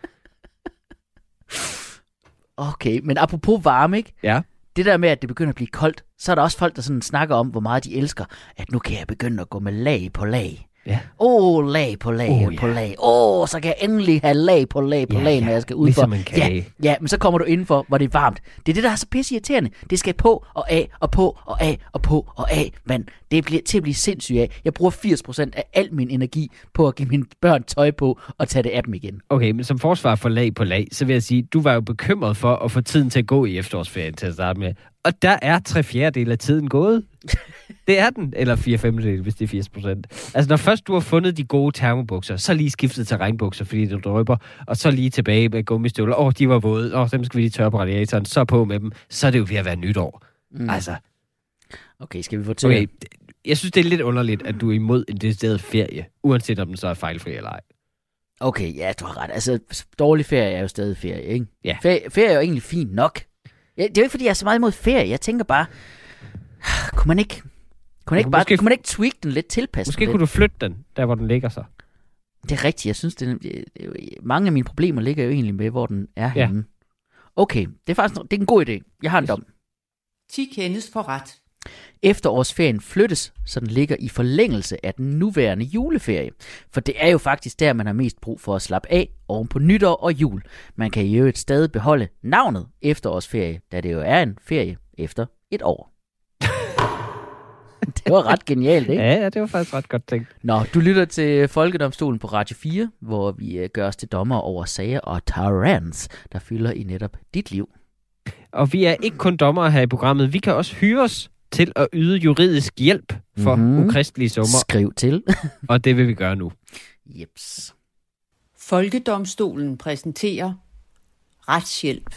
Okay, men apropos varme, ikke? Ja. Det der med, at det begynder at blive koldt, så er der også folk, der sådan snakker om, hvor meget de elsker, at nu kan jeg begynde at gå med lag på lag. Ja. Oh, lag på lag oh, på ja. lag. Åh, oh, så kan jeg endelig have lag på lag på Ja, lag, ja. når jeg skal ud Ligesom for. en kage. Ja, ja, men så kommer du indenfor, hvor det er varmt. Det er det, der er så pisse irriterende. Det skal på og af og på og af og på og af, mand. Det bliver til at blive sindssygt af. Jeg bruger 80% af al min energi på at give mine børn tøj på og tage det af dem igen. Okay, men som forsvar for lag på lag, så vil jeg sige, du var jo bekymret for at få tiden til at gå i efterårsferien til at starte med. Og der er tre fjerdedel af tiden gået. Det er den. Eller fire femtedel, hvis det er 80 procent. Altså, når først du har fundet de gode termobukser, så lige skiftet til regnbukser, fordi det drøber, og så lige tilbage med gummistøvler. Åh, oh, de var våde. Åh, oh, dem skal vi lige tørre på radiatoren. Så på med dem. Så er det jo ved at være nytår. Mm. Altså, Okay, skal vi få til? okay. Jeg synes, det er lidt underligt, at du er imod en decideret ferie, uanset om den så er fejlfri eller ej. Okay, ja, du har ret. Altså, dårlig ferie er jo stadig ferie, ikke? Ja. Ferie, ferie er jo egentlig fint nok. Ja, det er jo ikke, fordi jeg er så meget imod ferie. Jeg tænker bare, kunne man ikke, kunne man ikke, bare, Måske- kunne man ikke tweak den lidt, tilpasse Måske den kunne lidt? du flytte den, der hvor den ligger så. Det er rigtigt. Jeg synes, det, er- mange af mine problemer ligger jo egentlig med, hvor den er Ja. henne. Okay, det er faktisk det er en god idé. Jeg har en dom. 10 kendes for ret. Efterårsferien flyttes, så den ligger i forlængelse af den nuværende juleferie. For det er jo faktisk der, man har mest brug for at slappe af oven på nytår og jul. Man kan i øvrigt stadig beholde navnet efterårsferie, da det jo er en ferie efter et år. det var ret genialt, ikke? Ja, ja, det var faktisk ret godt tænkt. Nå, du lytter til Folkedomstolen på Radio 4, hvor vi øh, gør os til dommer over sager og tyrants, der fylder i netop dit liv. Og vi er ikke kun dommere her i programmet. Vi kan også hyre os til at yde juridisk hjælp for Mhm. mm-hmm. ukristelige summer, Skriv til. og det vil vi gøre nu. Jeps. Folkedomstolen præsenterer retshjælp.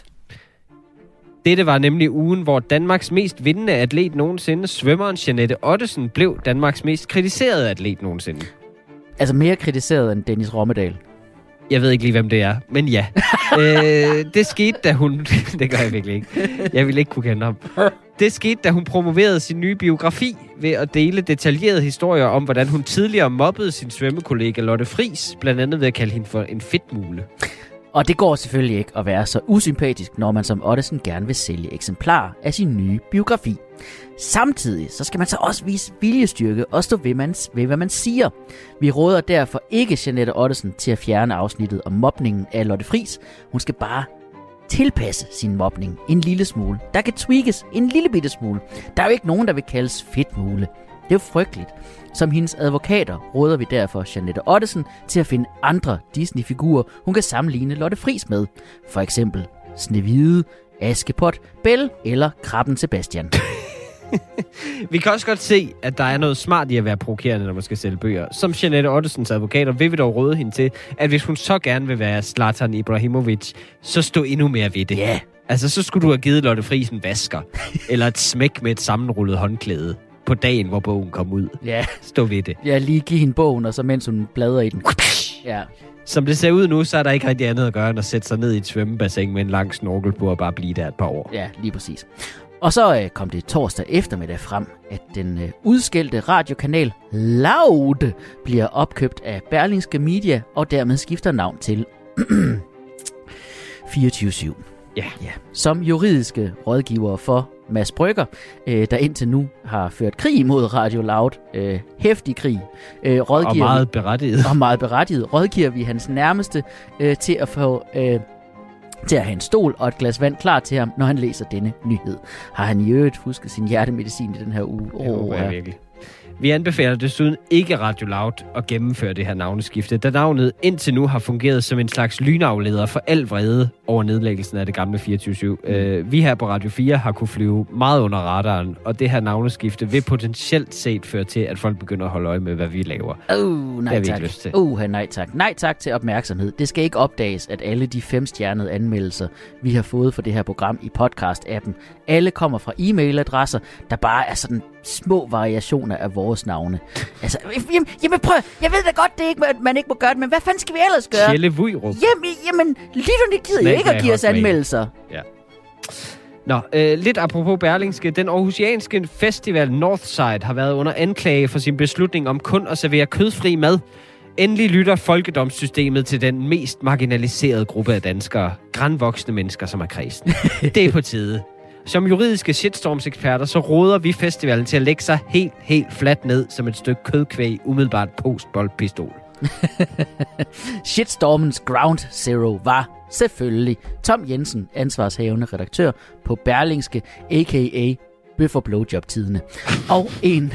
Dette var nemlig ugen, hvor Danmarks mest vindende atlet nogensinde, svømmeren Janette Ottesen, blev Danmarks mest kritiserede atlet nogensinde. Altså mere kritiseret end Dennis Rommedal. Jeg ved ikke lige, hvem det er, men ja. øh, det skete, da hun... det gør jeg virkelig ikke. Jeg ville ikke kunne kende ham. Det skete, da hun promoverede sin nye biografi ved at dele detaljerede historier om, hvordan hun tidligere mobbede sin svømmekollega Lotte Fris, blandt andet ved at kalde hende for en fedtmule. Og det går selvfølgelig ikke at være så usympatisk, når man som Ottesen gerne vil sælge eksemplar af sin nye biografi. Samtidig så skal man så også vise viljestyrke og stå ved, man, ved hvad man siger. Vi råder derfor ikke Janette Ottesen til at fjerne afsnittet om mobningen af Lotte Fris. Hun skal bare tilpasse sin mobning en lille smule. Der kan tweakes en lille bitte smule. Der er jo ikke nogen, der vil kaldes fedtmule. Det er jo frygteligt. Som hendes advokater råder vi derfor Janette Ottesen til at finde andre Disney-figurer, hun kan sammenligne Lotte Friis med. For eksempel Snevide, Askepot, Belle eller Krabben Sebastian. Vi kan også godt se, at der er noget smart i at være provokerende, når man skal sælge bøger. Som Jeanette Ottesens advokater vil vi dog råde hende til, at hvis hun så gerne vil være Zlatan Ibrahimovic, så stå endnu mere ved det. Ja, Altså, så skulle du have givet Lotte Friis en vasker, eller et smæk med et sammenrullet håndklæde på dagen, hvor bogen kom ud. ja. Stå ved det. Jeg lige give hende bogen, og så mens hun bladrer i den. Ja, Som det ser ud nu, så er der ikke rigtig andet at gøre, end at sætte sig ned i et svømmebassin med en lang snorkel på og bare blive der et par år. ja, lige præcis. Og så øh, kom det torsdag eftermiddag frem, at den øh, udskældte radiokanal Loud bliver opkøbt af Berlingske Media, og dermed skifter navn til 24-7. Ja. ja. Som juridiske rådgiver for Mads Brygger, øh, der indtil nu har ført krig mod Radio Loud, øh, hæftig krig, øh, Og rådgiver vi- meget berettiget. og meget berettiget, rådgiver vi hans nærmeste øh, til at få øh, til at have en stol og et glas vand klar til ham, når han læser denne nyhed. Har han i øvrigt husket sin hjertemedicin i den her uge? Det håber jeg virkelig. Vi anbefaler desuden ikke Radio Loud at gennemføre det her navneskifte, da navnet indtil nu har fungeret som en slags lynafleder for al vrede over nedlæggelsen af det gamle 24 øh, Vi her på Radio 4 har kunne flyve meget under radaren, og det her navneskifte vil potentielt set føre til, at folk begynder at holde øje med, hvad vi laver. Uh, Det nej vi tak. lyst til. Uh, nej tak. Nej tak til opmærksomhed. Det skal ikke opdages, at alle de femstjernede anmeldelser, vi har fået for det her program i podcast-appen, alle kommer fra e-mailadresser, der bare er sådan små variationer af vores navne. Altså, jamen, jamen prøv, jeg ved da godt, det er ikke, at man ikke må gøre det, men hvad fanden skal vi ellers gøre? Kjelle Vujrup. Jamen, jamen lytterne gider Snak ikke at med give os anmeldelser. Nå, øh, lidt apropos Berlingske. Den aarhusianske festival Northside har været under anklage for sin beslutning om kun at servere kødfri mad. Endelig lytter folkedomssystemet til den mest marginaliserede gruppe af danskere. Grandvoksne mennesker, som er kristne. Det er på tide. Som juridiske shitstorms-eksperter, så råder vi festivalen til at lægge sig helt, helt fladt ned som et stykke kødkvæg umiddelbart postboldpistol. Shitstormens Ground Zero var selvfølgelig Tom Jensen, ansvarshavende redaktør på Berlingske, a.k.a. Bøffer Blowjob-tidene. Og en,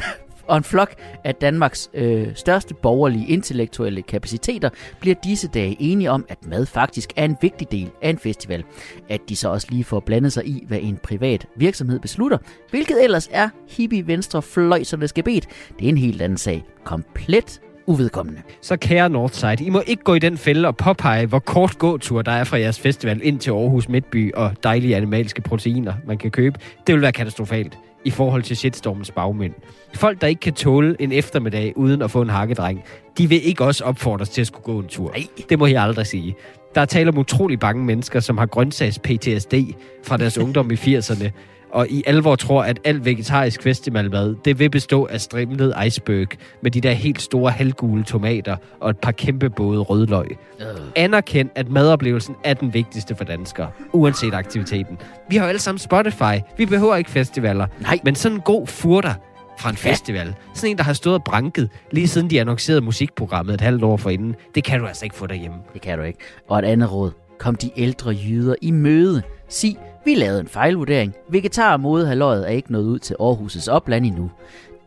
og en flok af Danmarks øh, største borgerlige intellektuelle kapaciteter bliver disse dage enige om, at mad faktisk er en vigtig del af en festival. At de så også lige får blandet sig i, hvad en privat virksomhed beslutter, hvilket ellers er hippie venstre fløjsernes gebet, det er en helt anden sag. Komplet uvedkommende. Så kære Northside, I må ikke gå i den fælde og påpege, hvor kort gåtur der er fra jeres festival ind til Aarhus Midtby og dejlige animalske proteiner, man kan købe. Det vil være katastrofalt i forhold til shitstormens bagmænd. Folk, der ikke kan tåle en eftermiddag uden at få en hakkedreng, de vil ikke også opfordres til at skulle gå en tur. Nej. Det må I aldrig sige. Der er tale om utrolig bange mennesker, som har grøntsags-PTSD fra deres ungdom i 80'erne, og i alvor tror, at alt vegetarisk festivalmad, det vil bestå af strimlet iceberg med de der helt store halvgule tomater og et par kæmpe både rødløg. Øh. Anerkend, at madoplevelsen er den vigtigste for danskere, uanset aktiviteten. Vi har jo alle sammen Spotify. Vi behøver ikke festivaler. Nej. Men sådan en god furter fra en Ja. festival, sådan en, der har stået og branket, lige siden de annoncerede musikprogrammet et halvt år forinden, det kan du altså ikke få derhjemme. Det kan du ikke. Og et andet råd. Kom de ældre jyder i møde. Sig, vi lavede en fejlvurdering. Vegetar modehaløjet er ikke nået ud til Aarhus' opland endnu.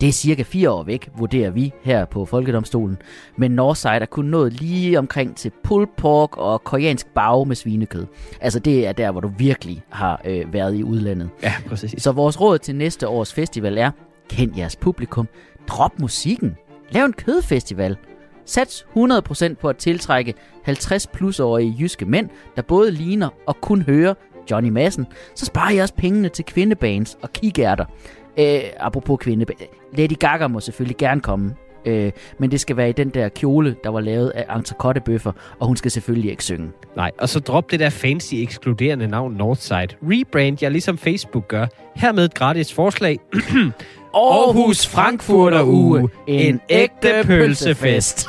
Det er cirka fire år væk, vurderer vi her på Folkedomstolen. Men Northside er kun nået lige omkring til pulled pork og koreansk bag med svinekød. Altså det er der, hvor du virkelig har øh, været i udlandet. Ja, præcis. Så vores råd til næste års festival er, kend jeres publikum, drop musikken, lav en kødfestival. Sats 100% på at tiltrække 50 plusårige jyske mænd, der både ligner og kun hører Johnny Madsen, så sparer I også pengene til kvindebands og kikærter. Øh, apropos kvindebands. Lady Gaga må selvfølgelig gerne komme, øh, men det skal være i den der kjole, der var lavet af entrecôtebøffer, og hun skal selvfølgelig ikke synge. Nej, og så drop det der fancy ekskluderende navn Northside. Rebrand jer ligesom Facebook gør. Hermed et gratis forslag. Aarhus Frankfurter Uge. En ægte pølsefest.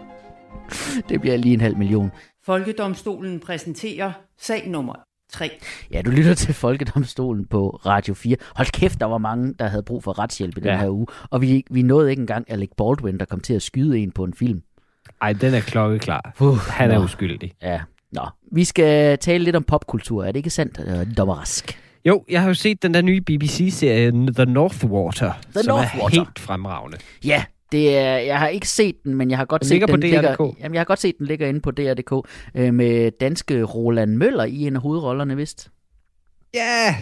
det bliver lige en halv million. Folkedomstolen præsenterer sag nummer 3. Ja, du lytter til Folkedomstolen på Radio 4. Hold kæft, der var mange, der havde brug for retshjælp i den Ja. her uge. Og vi, vi nåede ikke engang Alec Baldwin, der kom til at skyde en på en film. Ej, den er klokkeklar. Uh, Han er nå. uskyldig. Ja, nå. Vi skal tale lidt om popkultur. Er det ikke sandt, øh, Dommer Rask? Jo, jeg har jo set den der nye BBC-serie, The Northwater, The som er Northwater. helt fremragende. Ja, det er, jeg har ikke set den, men jeg har godt Den set ligger på den ligger, DR.dk. jamen, jeg har godt set den ligger inde på DR.dk øh, med danske Roland Møller i en af hovedrollerne, vist. Ja,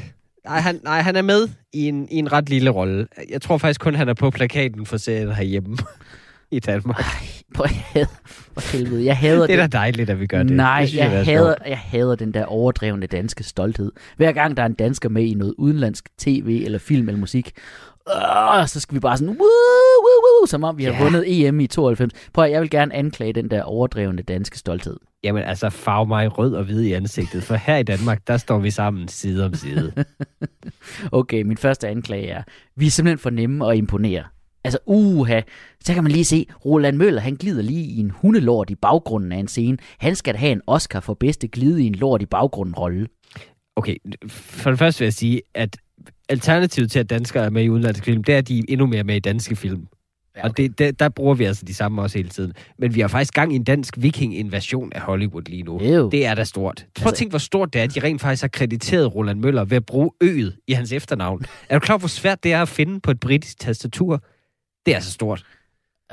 nej, han, nej, han er med i en, i en ret lille rolle. Jeg tror faktisk kun, han er på plakaten for serien herhjemme i Danmark. Prøv, jeg hader, for helvede, jeg hader Det er da dejligt, at vi gør det. Nej, det synes jeg, er hader, jeg hader den der overdrevne danske stolthed. Hver gang der er en dansker med i noget udenlandsk tv eller film eller musik, øh, så skal vi bare sådan, woo, woo, woo, som om vi har vundet EM i 92. Prøv at, jeg vil gerne anklage den der overdrevne danske stolthed. Jamen altså, farv mig rød og hvid i ansigtet, for her i Danmark, der står vi sammen side om side. Okay, min første anklage er, vi er simpelthen for nemme at imponere. Altså, uha, så kan man lige se, Roland Møller, han glider lige i en hundelort i baggrunden af en scene. Han skal have en Oscar for bedste glide i en lort i baggrunden rolle. Okay, for det første vil jeg sige, at alternativet til, at danskere er med i udenlandske film, det er, at de er endnu mere med i danske film. Ja, Og det, det, der bruger vi altså de samme også hele tiden. Men vi har faktisk gang i en dansk viking-invasion af Hollywood lige nu. Ew. Det er da stort. Prøv at Altså- tænke, hvor stort det er, at de rent faktisk har krediteret Roland Møller ved at bruge øget i hans efternavn. Er du klar, hvor svært det er at finde på et britisk tastatur? Det er altså stort.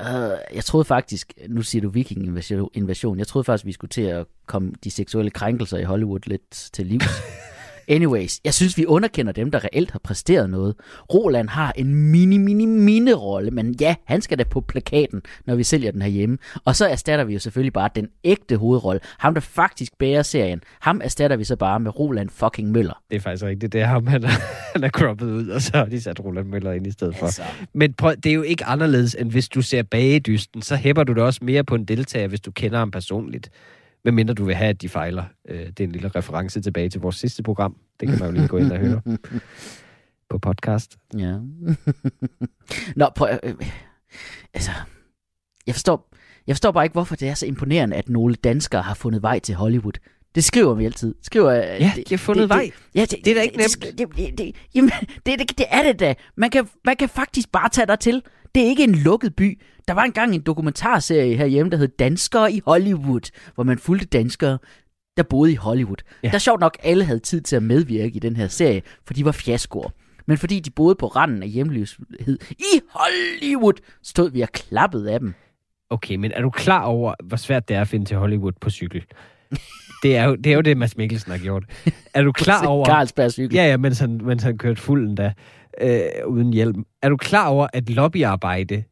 Uh, jeg troede faktisk, nu siger du viking-invasion, jeg troede faktisk, vi skulle til at komme de seksuelle krænkelser i Hollywood lidt til livs. Anyways, jeg synes, vi underkender dem, der reelt har præsteret noget. Roland har en mini, mini, mini rolle, men ja, han skal da på plakaten, når vi sælger den herhjemme. Og så erstatter vi jo selvfølgelig bare den ægte hovedrolle. Ham, der faktisk bærer serien. Ham erstatter vi så bare med Roland fucking Møller. Det er faktisk rigtigt. Det er ham, han er, han er croppet ud, og så har de sat Roland Møller ind i stedet for. Altså, Men prøv, det er jo ikke anderledes, end hvis du ser bagedysten, så hæpper du det også mere på en deltager, hvis du kender ham personligt. Hvad mindre du vil have, at de fejler. Øh, Det er en lille reference tilbage til vores sidste program. Det kan man jo lige gå ind og høre på podcast. Ja. Nå, prøv, øh, altså, jeg forstår, jeg forstår bare ikke, hvorfor det er så imponerende, at nogle danskere har fundet vej til Hollywood. Det skriver vi altid. Skriver, øh, Ja, de har fundet det, vej. Det, ja, det, Det er da ikke det, Det, det, det, det, jamen, det, det, det er det da. Man kan, man kan faktisk bare tage dig til. Det er ikke en lukket by. Der var engang en dokumentarserie herhjemme, der hed Danskere i Hollywood, hvor man fulgte danskere, der boede i Hollywood. Ja. Der er sjovt nok, alle havde tid til at medvirke i den her serie, for de var fiaskoer. Men fordi de boede på randen af hjemløshed i Hollywood, stod vi og klappede af dem. Okay, men er du klar over, hvor svært det er at finde til Hollywood på cykel? Det er jo det, er jo det Mads Mikkelsen har gjort. Er du klar over... Carlsberg cykel. Ja, ja, mens han, mens han kørte fuld endda, øh, uden hjelm. Er du klar over, at lobbyarbejde,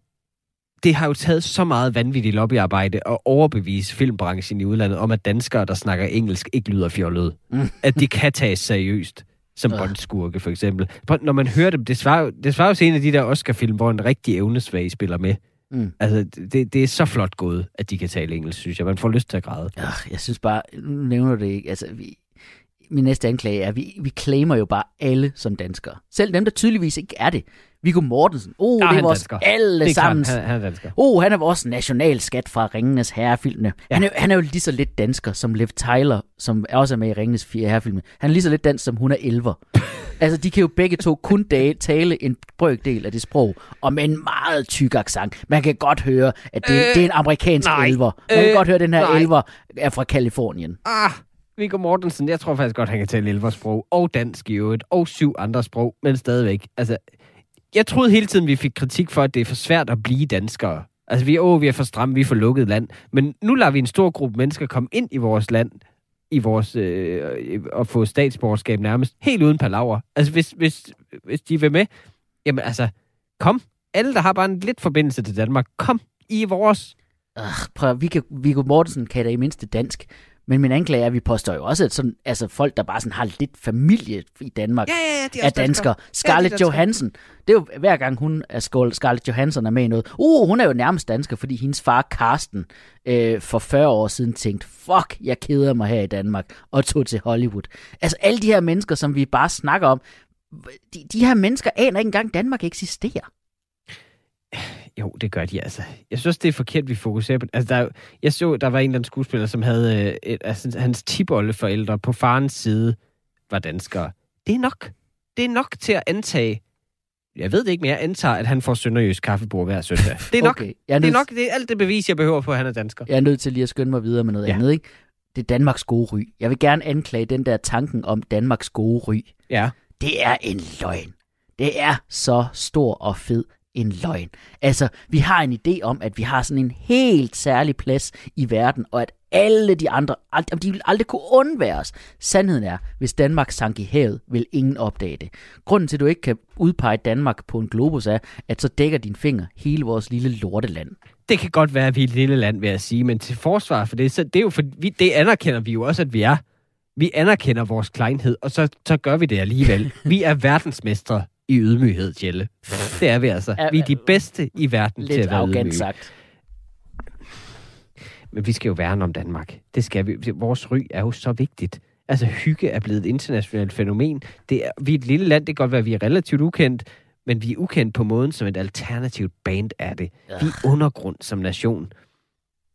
det har jo taget så meget vanvittigt lobbyarbejde at overbevise filmbranchen i udlandet om, at danskere, der snakker engelsk, ikke lyder fjollede. Mm. At de kan tages seriøst. Som Øh. bondskurke, for eksempel. Når man hører dem, det svarer, jo- det svarer jo til en af de der Oscar-film, hvor en rigtig evnesvag spiller med. Mm. Altså, det, det er så flot gået, at de kan tale engelsk, synes jeg. Man får lyst til at græde. Ja, jeg synes bare, nu nævner det ikke, altså vi, min næste anklage er, at vi, vi claimer jo bare alle som danskere. Selv dem, der tydeligvis ikke er det. Viggo Mortensen, oh, Ja, det han er vores dansker. alle Det er sammen. klart, han, han er dansker. Oh, han er vores nationalskat fra Ringenes Herrefilmene. Ja. Han, er, han er jo lige så lidt dansker som Liv Tyler, som også er med i Ringenes Herrefilmene. Han er lige så lidt dansk, som hun er elver. altså, de kan jo begge to kun tale en brøkdel af det sprog, og med en meget tyk accent. Man kan godt høre, at det, øh, det er en amerikansk nej. elver. Man kan Øh, godt høre, at den her nej. elver er fra Kalifornien. Ah, Viggo Mortensen, jeg tror faktisk godt, han kan tale elversprog, og dansk i øvrigt, og syv andre sprog, men stadigvæk. Altså, jeg troede hele tiden, vi fik kritik for, at det er for svært at blive danskere. Altså, vi er, åh, vi er for stramme, vi er for lukket land. Men nu lader vi en stor gruppe mennesker komme ind i vores land, i vores, øh, og få statsborgerskab nærmest, helt uden palaver. Altså, hvis, hvis, hvis de vil med, jamen altså, kom. Alle, der har bare en lidt forbindelse til Danmark, kom i vores. Øh, prøv, at- Viggo, Viggo Mortensen kan da i mindste dansk. Men min anklage er, at vi påstår jo også, at sådan, altså folk, der bare sådan har lidt familie i Danmark, Ja, ja, ja, de er danskere. Scarlett danskere. Johansson, det er jo hver gang hun er skål, Scarlett Johansson er med i noget. Uh, hun er jo nærmest dansker, fordi hendes far Karsten øh, for 40 år siden tænkte, fuck, jeg keder mig her i Danmark, og tog til Hollywood. Altså alle de her mennesker, som vi bare snakker om, de, de her mennesker aner ikke engang, Danmark eksisterer. Jo, det gør de altså. Jeg synes, det er forkert, vi fokuserer på Altså, der, er jeg så, der var en eller anden skuespiller, som havde øh, et, altså, hans tiboldeforældre på farens side var danskere. Det er nok. Det er nok til at antage, jeg ved det ikke, men jeg antager, at han får sønderjysk kaffebord hver søndag. Det er nok. Okay, jeg er, Det er nok det er alt det bevis, jeg behøver på, at han er dansker. jeg er nødt til lige at skynde mig videre med noget ja. andet, ikke? Det er Danmarks gode ry. Jeg vil gerne anklage den der tanken om Danmarks gode ry. Ja. det er en løgn. Det er så stor og fed en løgn. Altså, vi har en idé om, at vi har sådan en helt særlig plads i verden, og at alle de andre, ald- de vil aldrig kunne undvære os. Sandheden er, hvis Danmark sank i havet, vil ingen opdage det. Grunden til, at du ikke kan udpege Danmark på en globus er, at så dækker din finger hele vores lille lorteland. Det kan godt være, at vi er et lille land, vil jeg sige, men til forsvar for det, så det er jo for, vi, det anerkender vi jo også, at vi er. Vi anerkender vores kleinhed, og så, så gør vi det alligevel. Vi er verdensmestre i ydmyghed, Jelle. Det er vi altså. Vi er de bedste i verden til Lidt at være ydmyge. sagt. Men vi skal jo værne om Danmark. Det skal vi. Vores ry er jo så vigtigt. Altså, hygge er blevet et internationalt fænomen. Det er, vi er et lille land, det kan godt være, at vi er relativt ukendt, men vi er ukendt på måden, som et alternativt band er det. Vi er undergrund som nation.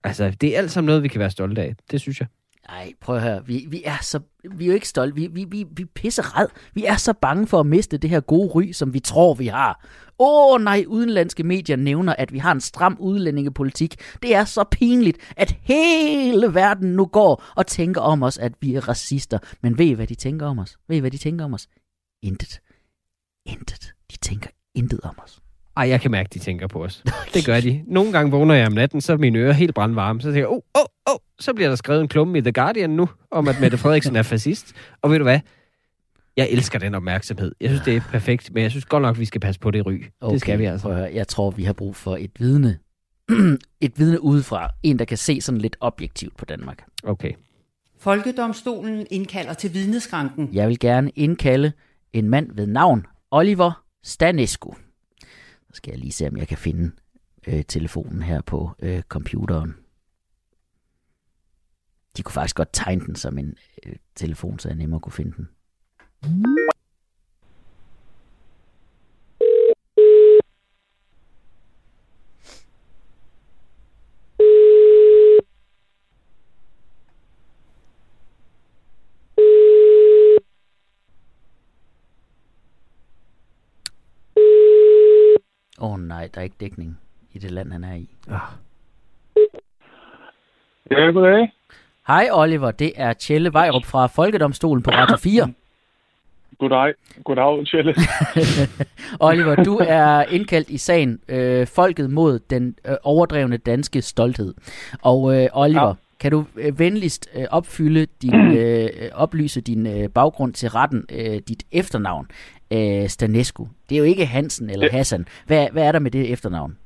Altså, det er alt sammen noget, vi kan være stolte af. Det synes jeg. Nej, prøv at høre. Vi, vi er så, vi er jo ikke stolte. Vi, vi, vi, vi er pisserad. Vi er så bange for at miste det her gode ry, som vi tror, vi har. Åh oh, nej, udenlandske medier nævner, at vi har en stram udlændingepolitik. Det er så pinligt, at hele verden nu går og tænker om os, at vi er racister. Men ved I, hvad de tænker om os? Ved I, hvad de tænker om os? Intet. Intet. De tænker intet om os. Ej, jeg kan mærke, de tænker på os. Det gør de. Nogle gange vågner jeg om natten, så er mine ører helt brandvarme. Så tænker jeg, åh, åh, åh, så bliver der skrevet en klumme i The Guardian nu, om at Mette Frederiksen er fascist. Og ved du hvad? Jeg elsker den opmærksomhed. Jeg synes, det er perfekt, men jeg synes godt nok, vi skal passe på det ry. Okay, det skal vi altså. Høre. Jeg tror, vi har brug for et vidne. et vidne udefra. En, der kan se sådan lidt objektivt på Danmark. Okay. Folkedomstolen indkalder til vidneskranken. Jeg vil gerne indkalde en mand ved navn Oliver Stanescu. Skal jeg lige se, om jeg kan finde øh, telefonen her på øh, computeren. De kunne faktisk godt tegne den som en øh, telefon, så jeg nemmere kunne finde den. Åh oh, nej, der er ikke dækning i det land, han er i. Ah. Ja, goddag. Hej Oliver, det er Tjelle Vejrup fra Folkedomstolen på Radio 4. Goddag. Goddag, Tjelle. Oliver, du er indkaldt i sagen øh, Folket mod den øh, overdrevne danske stolthed. Og øh, Oliver, ja. Kan du øh, venligst øh, opfylde din, øh, oplyse din øh, baggrund til retten, øh, dit efternavn, øh, Stanescu. Det er jo ikke Hansen eller Ja. Hassan. Hvad, hvad er der med det efternavn?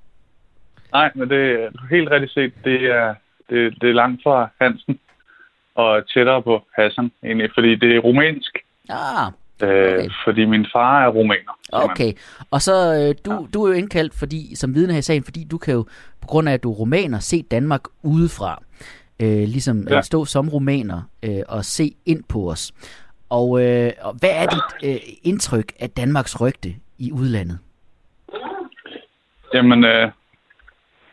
Nej, men det er helt rigtigt set. Det er, det, det er langt fra Hansen og tættere på Hassan, egentlig, fordi det er rumænsk. Ah, Øh, Okay. Fordi min far er rumæner. okay. Og så øh, du, du er jo indkaldt fordi, som vidne her i sagen, fordi du kan jo, på grund af at du er rumæner, se Danmark udefra. Øh, ligesom ja. Ja. øh, stå som rumæner øh, og se ind på os. Og, øh, og hvad er dit øh, indtryk af Danmarks rygte i udlandet? Jamen, øh,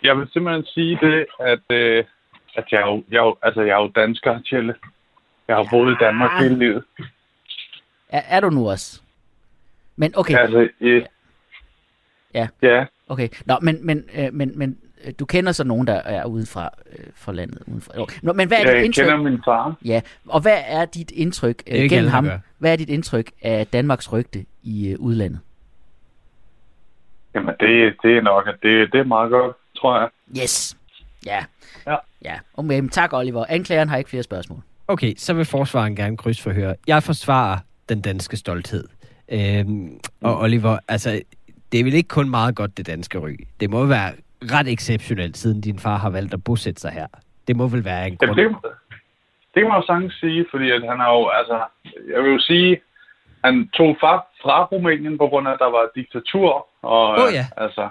jeg vil simpelthen sige det, at, øh, at jeg, er jo, jeg, er jo, altså, jeg er jo dansker, Tjelle. Jeg har boet i Danmark Ja. hele livet. Er, er du nu også? Men okay, Ja. Altså, øh, Ja. Ja, okay. Nå, men, men, øh, men, men øh, du kender så nogen, der er udefra øh, for landet. Udenfra. Okay. Nå, men hvad er dit jeg indtryk? kender min far. Ja, og hvad er dit indtryk øh, gennem alle, ham? gør. Hvad er dit indtryk af Danmarks rygte i øh, udlandet? Jamen, det, det er nok, at det, det er meget godt, tror jeg. Yes. Ja. Ja. Ja. Okay, men tak Oliver. Anklageren har ikke flere spørgsmål. Okay, så vil forsvaren gerne krydsforhøre. Jeg forsvarer den danske stolthed. Øhm, og Oliver, altså, det er vel ikke kun meget godt, det danske ry. Det må være ret exceptionelt, siden din far har valgt at bosætte sig her. Det må vel være en Jamen, grund. det, det kan man jo sagtens sige, fordi at han har jo, altså, jeg vil jo sige, han tog fra, fra Rumænien på grund af, at der var diktatur, og Åh, ja. øh, altså,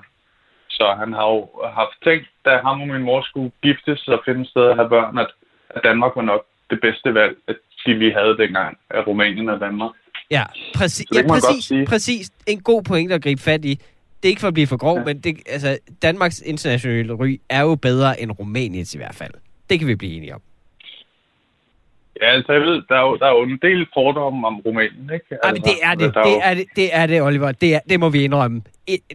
så han har jo haft tænkt, da ham og min mor skulle giftes og finde sted at have børn, at, at Danmark var nok det bedste valg, at de vi havde dengang af Rumænien og Danmark. Ja, præcis. Ja, præcis, præcis. En god point at gribe fat i. Det er ikke for at blive for grov, ja. Men det, altså, Danmarks internationale ry er jo bedre end Rumæniens i hvert fald. Det kan vi blive enige om. Ja, altså jeg ved, der er jo, der er jo en del fordomme om Rumænien, ikke? Ej, men det er det. Det jo- er det, det, er det Oliver. Det, er, det må vi indrømme.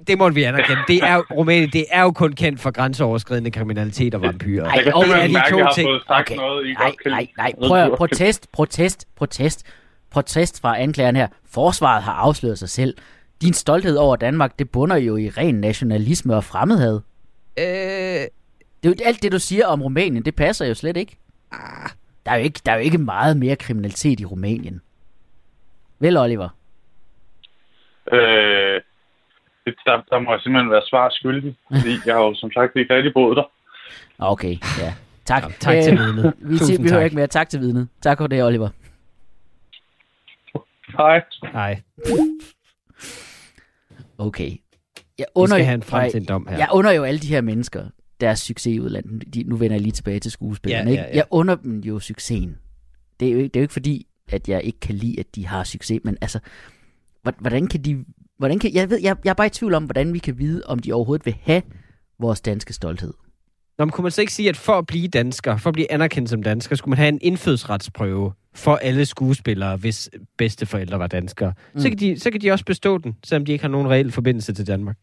Det må vi anerkende. Det er Rumænien, det er jo kun kendt for grænseoverskridende kriminalitet og vampyrer. Ej, Jeg kan og det er de mærke, to jeg ting. fået sagt Okay. noget, I Nej, nej, nej. Prøv at protest, protest, protest. protest fra anklageren her. Forsvaret har afsløret sig selv. Din stolthed over Danmark, det bunder jo i ren nationalisme og fremmedhed. Øh, Det er jo alt det, du siger om Rumænien, det passer jo slet ikke. Der er jo ikke, der er jo ikke meget mere kriminalitet i Rumænien. Vel, Oliver? Øh, det- der, der må jeg simpelthen være svar skyldig, fordi jeg har jo som sagt ikke rigtig boet der. Okay, ja. Tak. Ja, tak til vidnet. Vi, vi hører ikke mere. Tak til vidnet. Tak for det, Oliver. Hej. nej, Okay. Jeg vi under, skal have en frem Nej, til en dom her. Jeg under jo alle de her mennesker, deres succes i udlandet. De, nu vender jeg lige tilbage til skuespillerne. Ja, ja, ja. Jeg under dem jo succesen. Det er jo, ikke, det er jo ikke fordi, at jeg ikke kan lide, at de har succes, men altså, hvor- hvordan kan de... Hvordan kan, jeg, ved, jeg, jeg er bare i tvivl om, hvordan vi kan vide, om de overhovedet vil have vores danske stolthed. Nå, men kunne man så ikke sige, at for at blive dansker, for at blive anerkendt som dansker, skulle man have en indfødsretsprøve for alle skuespillere, hvis bedsteforældre var danskere. Mm. Så, kan de, så kan de også bestå den, selvom de ikke har nogen reel forbindelse til Danmark.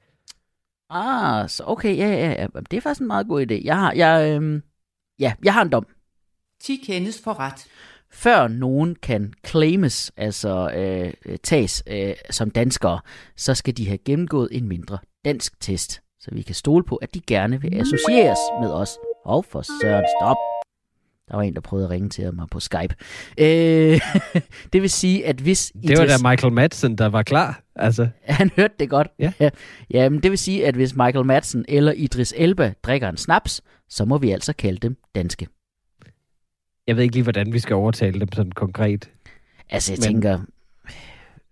Ah, så okay, ja, ja, ja. Det er faktisk en meget god idé. Jeg har, jeg, øhm, ja, jeg har en dom. 10 kendes for ret. før nogen kan claimes, altså øh, tages øh, som danskere, så skal de have gennemgået en mindre dansk test, så vi kan stole på, at de gerne vil associeres med os. Og for søren, stop. Der var en, der prøvede at ringe til mig på Skype. Øh, det vil sige, at hvis Det var da Michael Madsen, der var klar. Altså, Han hørte det godt. Ja. ja men det vil sige, at hvis Michael Madsen eller Idris Elba drikker en snaps, så må vi altså kalde dem danske. jeg ved ikke lige, hvordan vi skal overtale dem sådan konkret. Altså, jeg Men- tænker,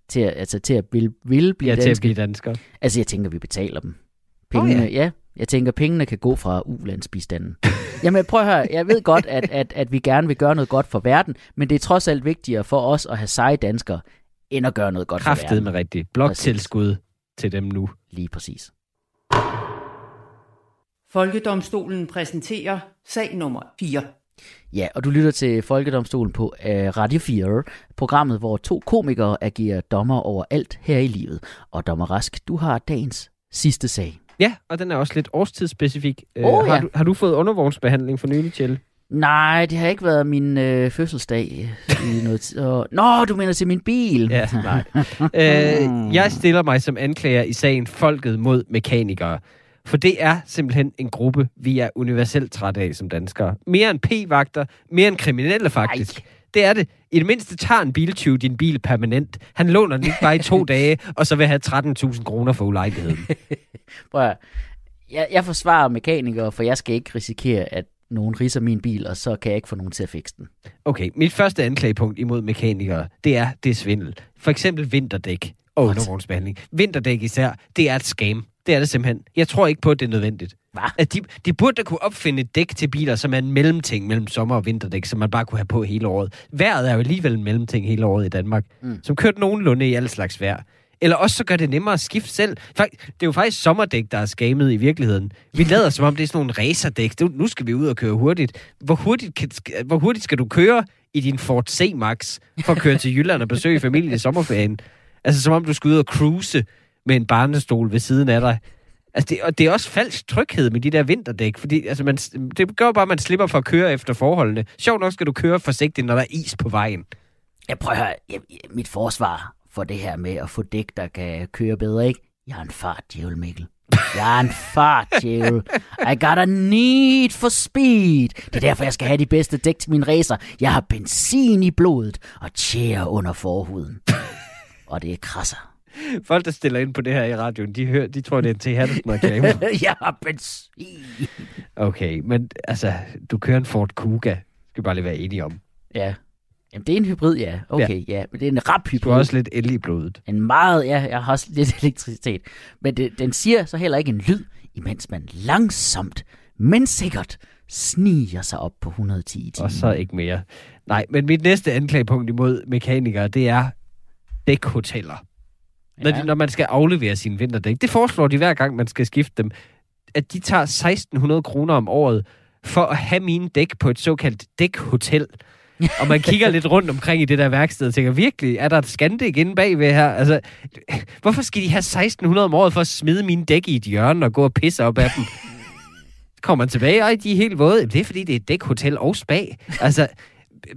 til at, altså, til at vil, vil blive Ja, ja, til at danske. blive dansker. Altså, jeg tænker, vi betaler dem. Pengene, ja. oh, ja. ja. Jeg tænker, pengene kan gå fra ulandsbistanden. Jamen, prøv at høre. Jeg ved godt, at, at, at vi gerne vil gøre noget godt for verden, men det er trods alt vigtigere for os at have seje danskere, end at gøre noget godt for Kraftet verden. med rigtigt. Bloktilskud til dem nu. Lige præcis. Folkedomstolen præsenterer sag nummer 4. Ja, og du lytter til Folkedomstolen på uh, Radio 4, programmet, hvor to komikere agerer dommer over alt her i livet. Og dommer Rask, du har dagens sidste sag. Ja, og den er også lidt årstidsspecifik. Åh, har, ja. du, har du fået undervognsbehandling for nylig, Kjell? Nej, det har ikke været min øh, fødselsdag i noget tid. Og... Nå, du mener til min bil. Ja, nej. øh, jeg stiller mig som anklager i sagen Folket mod mekanikere. For det er simpelthen en gruppe, vi er universelt trætte af som danskere. Mere end p-vagter, mere end kriminelle faktisk. Ej. Det er det. I det mindste tager en biltyv din bil permanent. Han låner den ikke bare i to dage, og så vil have 13.000 kroner for ulejligheden. Prøv at, jeg, jeg forsvarer mekanikere, for jeg skal ikke risikere, at nogen riser min bil, og så kan jeg ikke få nogen til at fikse den. Okay, mit første anklagepunkt imod mekanikere, det er, det er svindel. For eksempel vinterdæk og What? undergrundsbehandling. Vinterdæk især, det er et scam. Det er det simpelthen. Jeg tror ikke på, at det er nødvendigt. Hva? At de, de burde da kunne opfinde et dæk til biler, som er en mellemting mellem sommer- og vinterdæk, som man bare kunne have på hele året. Vejret er jo alligevel en mellemting hele året i Danmark, Mm. som kørt nogenlunde i alle slags vejr. Eller også så gør det nemmere at skifte selv. Fak- Det er jo faktisk sommerdæk, der er skamet i virkeligheden. Vi lader som om, det er sådan nogle racerdæk. Nu- Nu skal vi ud og køre hurtigt. Hvor hurtigt, kan, hvor hurtigt skal du køre i din Ford C-Max for at køre til Jylland og besøge familien i sommerferien? Altså som om du skal ud og cruise med en barnestol ved siden af dig. Altså, det, og det er også falsk tryghed med de der vinterdæk, fordi altså, man, det gør bare, at man slipper for at køre efter forholdene. Sjovt nok skal du køre forsigtigt, når der er is på vejen. Jeg prøver at høre, jeg, mit forsvar for det her med at få dæk, der kan køre bedre, ikke? Jeg er en fart djævel, Mikkel. Jeg er en fart djævel. I got a need for speed. Det er derfor, jeg skal have de bedste dæk til min racer. Jeg har benzin i blodet og tjære under forhuden. Og det er krasser. Folk, der stiller ind på det her i radioen, de, hører, de tror, det er en T. Hattesen-reklame. jeg har benzin. Okay, men altså, du kører en Ford Kuga. Skal vi bare lige være enige om. Ja. Jamen, det er en hybrid, ja. Okay, ja. ja men det er en rap Du hybrid. har også lidt el i blodet. En meget, ja, jeg har også lidt elektricitet. Men det, den siger så heller ikke en lyd, imens man langsomt, men sikkert, sniger sig op på 110 i timen. Og så ikke mere. Nej, men mit næste anklagepunkt imod mekanikere, det er dækhoteller. Når, Ja. de, når man skal aflevere sine vinterdæk. Det foreslår de hver gang, man skal skifte dem. At de tager 1600 kroner om året for at have mine dæk på et såkaldt dækhotel. og man kigger lidt rundt omkring i det der værksted og tænker, virkelig, er der et Scandic inde bagved her? Altså, hvorfor skal de have 1600 om året for at smide mine dæk i et hjørne og gå og pisse op af dem? Så kommer man tilbage, og de er helt våde. Det er fordi, det er et dækhotel og spa. Altså,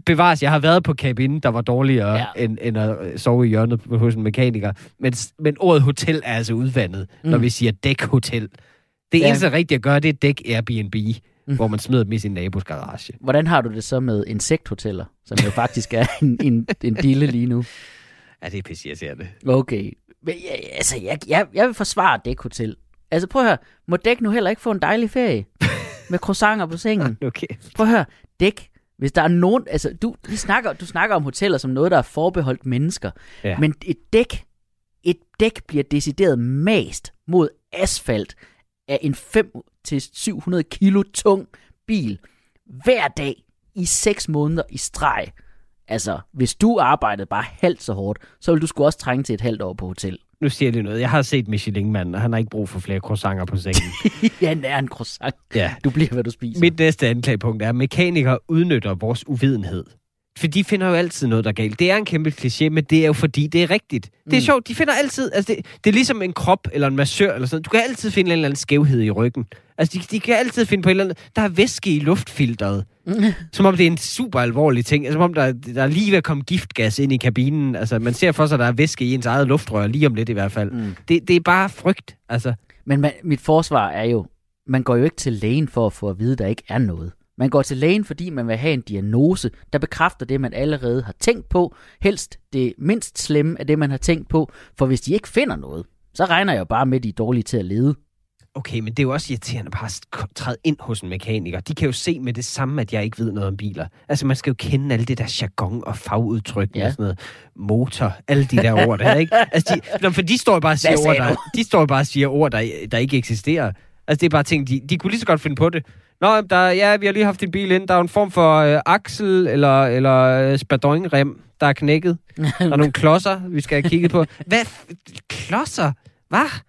bevares, jeg har været på kabinen, der var dårligere, Ja. end, end at øh, sove i hjørnet hos en mekaniker. Men, men ordet hotel er altså udvandet, mm. når vi siger dækhotel. Det Ja. eneste rigtige at gøre, det er dæk Airbnb, mm. hvor man smider dem i sin nabos garage. Hvordan har du det så med insekthoteller, som jo faktisk er en, en, en dille lige nu? Ja, det er pisse irriterende. Okay. Men, ja, altså, jeg, jeg, jeg vil forsvare dækhotel. Altså, prøv at høre. Må dæk nu heller ikke få en dejlig ferie? Med croissanter på sengen. Okay. Prøv at høre. Dæk. Hvis der er nogen... Altså, du, vi snakker, du snakker om hoteller som noget, der er forbeholdt mennesker. Ja. Men et dæk... Et dæk bliver decideret mast mod asfalt af en 5-700 kilo tung bil hver dag i 6 måneder i streg. Altså, hvis du arbejdede bare halvt så hårdt, så ville du sgu også trænge til et halvt år på hotel. Nu siger jeg lige noget. Jeg har set Michelin-manden, og han har ikke brug for flere croissanter på sengen. ja, han er en croissant. ja. Du bliver, hvad du spiser. Mit næste anklagepunkt er, at mekanikere udnytter vores uvidenhed. For de finder jo altid noget, der er galt. Det er en kæmpe kliché, men det er jo fordi, det er rigtigt. Det er Mm. sjovt, de finder altid... Altså det, det er ligesom en krop eller en massør eller sådan. Du kan altid finde en eller anden skævhed i ryggen. Altså, de, de kan altid finde på et eller andet... Der er væske i luftfilteret. Som om det er en super alvorlig ting. Som om der, der er lige ved at komme giftgas ind i kabinen. Altså, man ser for sig, at der er væske i ens eget luftrør, lige om lidt i hvert fald. Mm. Det, det er bare frygt, altså. Men man, mit forsvar er jo, man går jo ikke til lægen for at få at vide, at der ikke er noget. Man går til lægen, fordi man vil have en diagnose, der bekræfter det, man allerede har tænkt på. Helst det mindst slemme af det, man har tænkt på. For hvis de ikke finder noget, så regner jeg jo bare med, at de er dårlige til at lede. Okay, men det er jo også irriterende bare at træde ind hos en mekaniker. De kan jo se med det samme, at jeg ikke ved noget om biler. Altså, man skal jo kende alle det der jargon og fagudtryk Ja. og sådan noget. Motor, alle de der ord der, ikke? Altså, de, for de står bare og siger ord, der, de står bare og siger ord, der, der ikke eksisterer. Altså, det er bare ting, de, de kunne lige så godt finde på det. Nå, der, ja, vi har lige haft en bil ind. Der er en form for øh, aksel eller, eller øh, spadonrem, der er knækket. Der er nogle klodser, vi skal have kigget på. Hvad? Klodser? Hvad?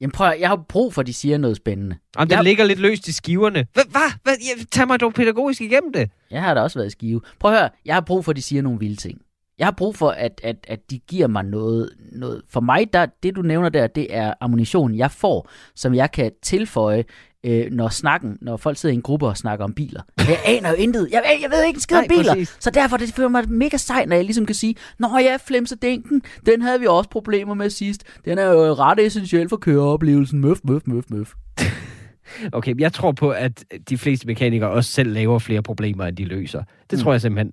Jamen prøv jeg har brug for, at de siger noget spændende. Jamen, den Jeg- ligger lidt løst i skiverne. Hvad? Hvad? Tag mig dog pædagogisk igennem det. Jeg har da også været i skive. Prøv at høre, jeg har brug for, at de siger nogle vilde ting. Jeg har brug for, at, at, at de giver mig noget, noget. For mig, der, det du nævner der, det er ammunition, jeg får, som jeg kan tilføje, øh, når snakken, når folk sidder i en gruppe og snakker om biler. Jeg aner jo intet. Jeg, jeg ved ikke en skid om biler. præcis. Så derfor det føler mig mega sej, når jeg ligesom kan sige, Nå ja, flemsedænken, den havde vi også problemer med sidst. Den er jo ret essentiel for køreoplevelsen. Møf, møf, møf, møf. Okay, men jeg tror på, at de fleste mekanikere også selv laver flere problemer, end de løser. Det Mm. tror jeg simpelthen.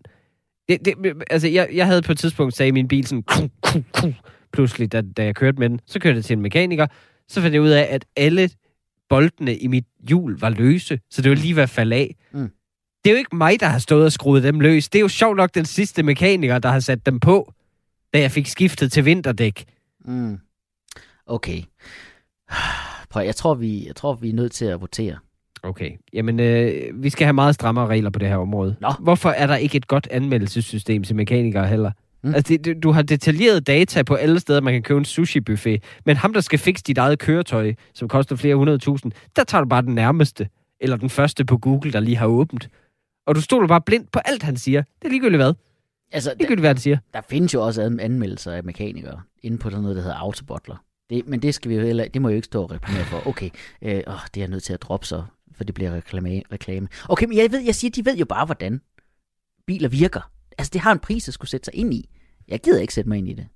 Det, det, altså, jeg, jeg havde på et tidspunkt sagde min bil sådan, ku, ku, ku, pludselig, da, da jeg kørte med den. Så kørte jeg til en mekaniker. Så fandt jeg ud af, at alle boltene i mit hjul var løse, så det var lige ved at falde af. Mm. Det er jo ikke mig, der har stået og skruet dem løs. Det er jo sjovt nok den sidste mekaniker, der har sat dem på, da jeg fik skiftet til vinterdæk. Mm. Okay. Prøv, jeg tror, vi, jeg tror, vi er nødt til at votere. Okay. Jamen, øh, vi skal have meget strammere regler på det her område. Nå. Hvorfor er der ikke et godt anmeldelsessystem til mekanikere heller? Mm. Altså, det, du- har detaljeret data på alle steder, man kan købe en sushi-buffet. Men ham, der skal fikse dit eget køretøj, som koster flere hundrede tusind, der tager du bare den nærmeste. Eller den første på Google, der lige har åbent. Og du stoler bare blindt på alt, han siger. Det er ligegyldigt hvad. Altså, der, Ligegyldigt, hvad han siger. der findes jo også an- anmeldelser af mekanikere inde på sådan noget, der hedder Autobottler. Det, men det skal vi jo heller, det må jo ikke stå og reklamere for. Okay, øh, åh, det er jeg nødt til at droppe så, for det bliver reklame. reklame. Okay, men jeg ved, jeg siger, de ved jo bare, hvordan biler virker. Altså, det har en pris at skulle sætte sig ind i. Jeg gider ikke sætte mig ind i det.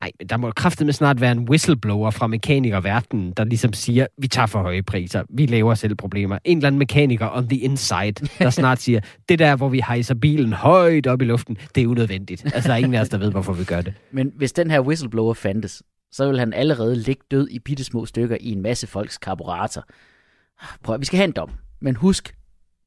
Nej, men der må kraftigt med snart være en whistleblower fra mekanikerverdenen, der ligesom siger, vi tager for høje priser, vi laver selv problemer. En eller anden mekaniker on the inside, der snart siger, det der, hvor vi hejser bilen højt op i luften, det er unødvendigt. Altså, der er ingen af os, der ved, hvorfor vi gør det. Men hvis den her whistleblower fandtes, så vil han allerede ligge død i bitte små stykker i en masse folks karburator. Prøv, vi skal have en dom. Men husk,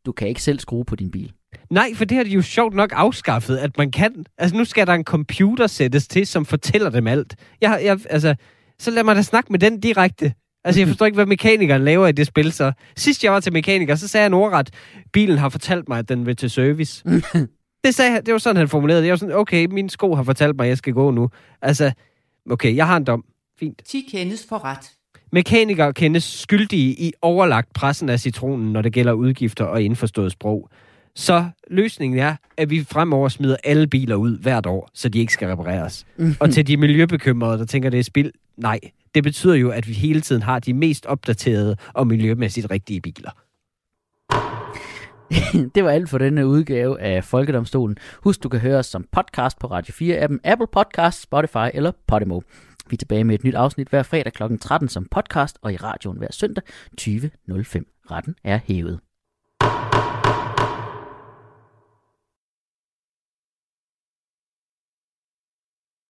du kan ikke selv skrue på din bil. Nej, for det har de jo sjovt nok afskaffet, at man kan. Altså, nu skal der en computer sættes til, som fortæller dem alt. Jeg, jeg, altså, så lad mig da snakke med den direkte. Altså, jeg forstår ikke, hvad mekanikeren laver i det spil, så. Sidst jeg var til mekaniker, så sagde han ordret, bilen har fortalt mig, at den vil til service. det, sagde, han- det var sådan, han formulerede det. Jeg var sådan, okay, mine sko har fortalt mig, at jeg skal gå nu. Altså, okay, jeg har en dom. Fint. 10 kendes for ret. Mekanikere kendes skyldige i overlagt pressen af citronen, når det gælder udgifter og indforstået sprog. Så løsningen er, at vi fremover smider alle biler ud hvert år, så de ikke skal repareres. og til de miljøbekymrede, der tænker, det er spild, nej. Det betyder jo, at vi hele tiden har de mest opdaterede og miljømæssigt rigtige biler. det var alt for denne udgave af Folkedomstolen. Husk, du kan høre os som podcast på Radio 4-appen, Apple Podcasts, Spotify eller Podimo. Vi er tilbage med et nyt afsnit hver fredag kl. 13 som podcast og i radioen hver søndag 20.05. Retten er hævet.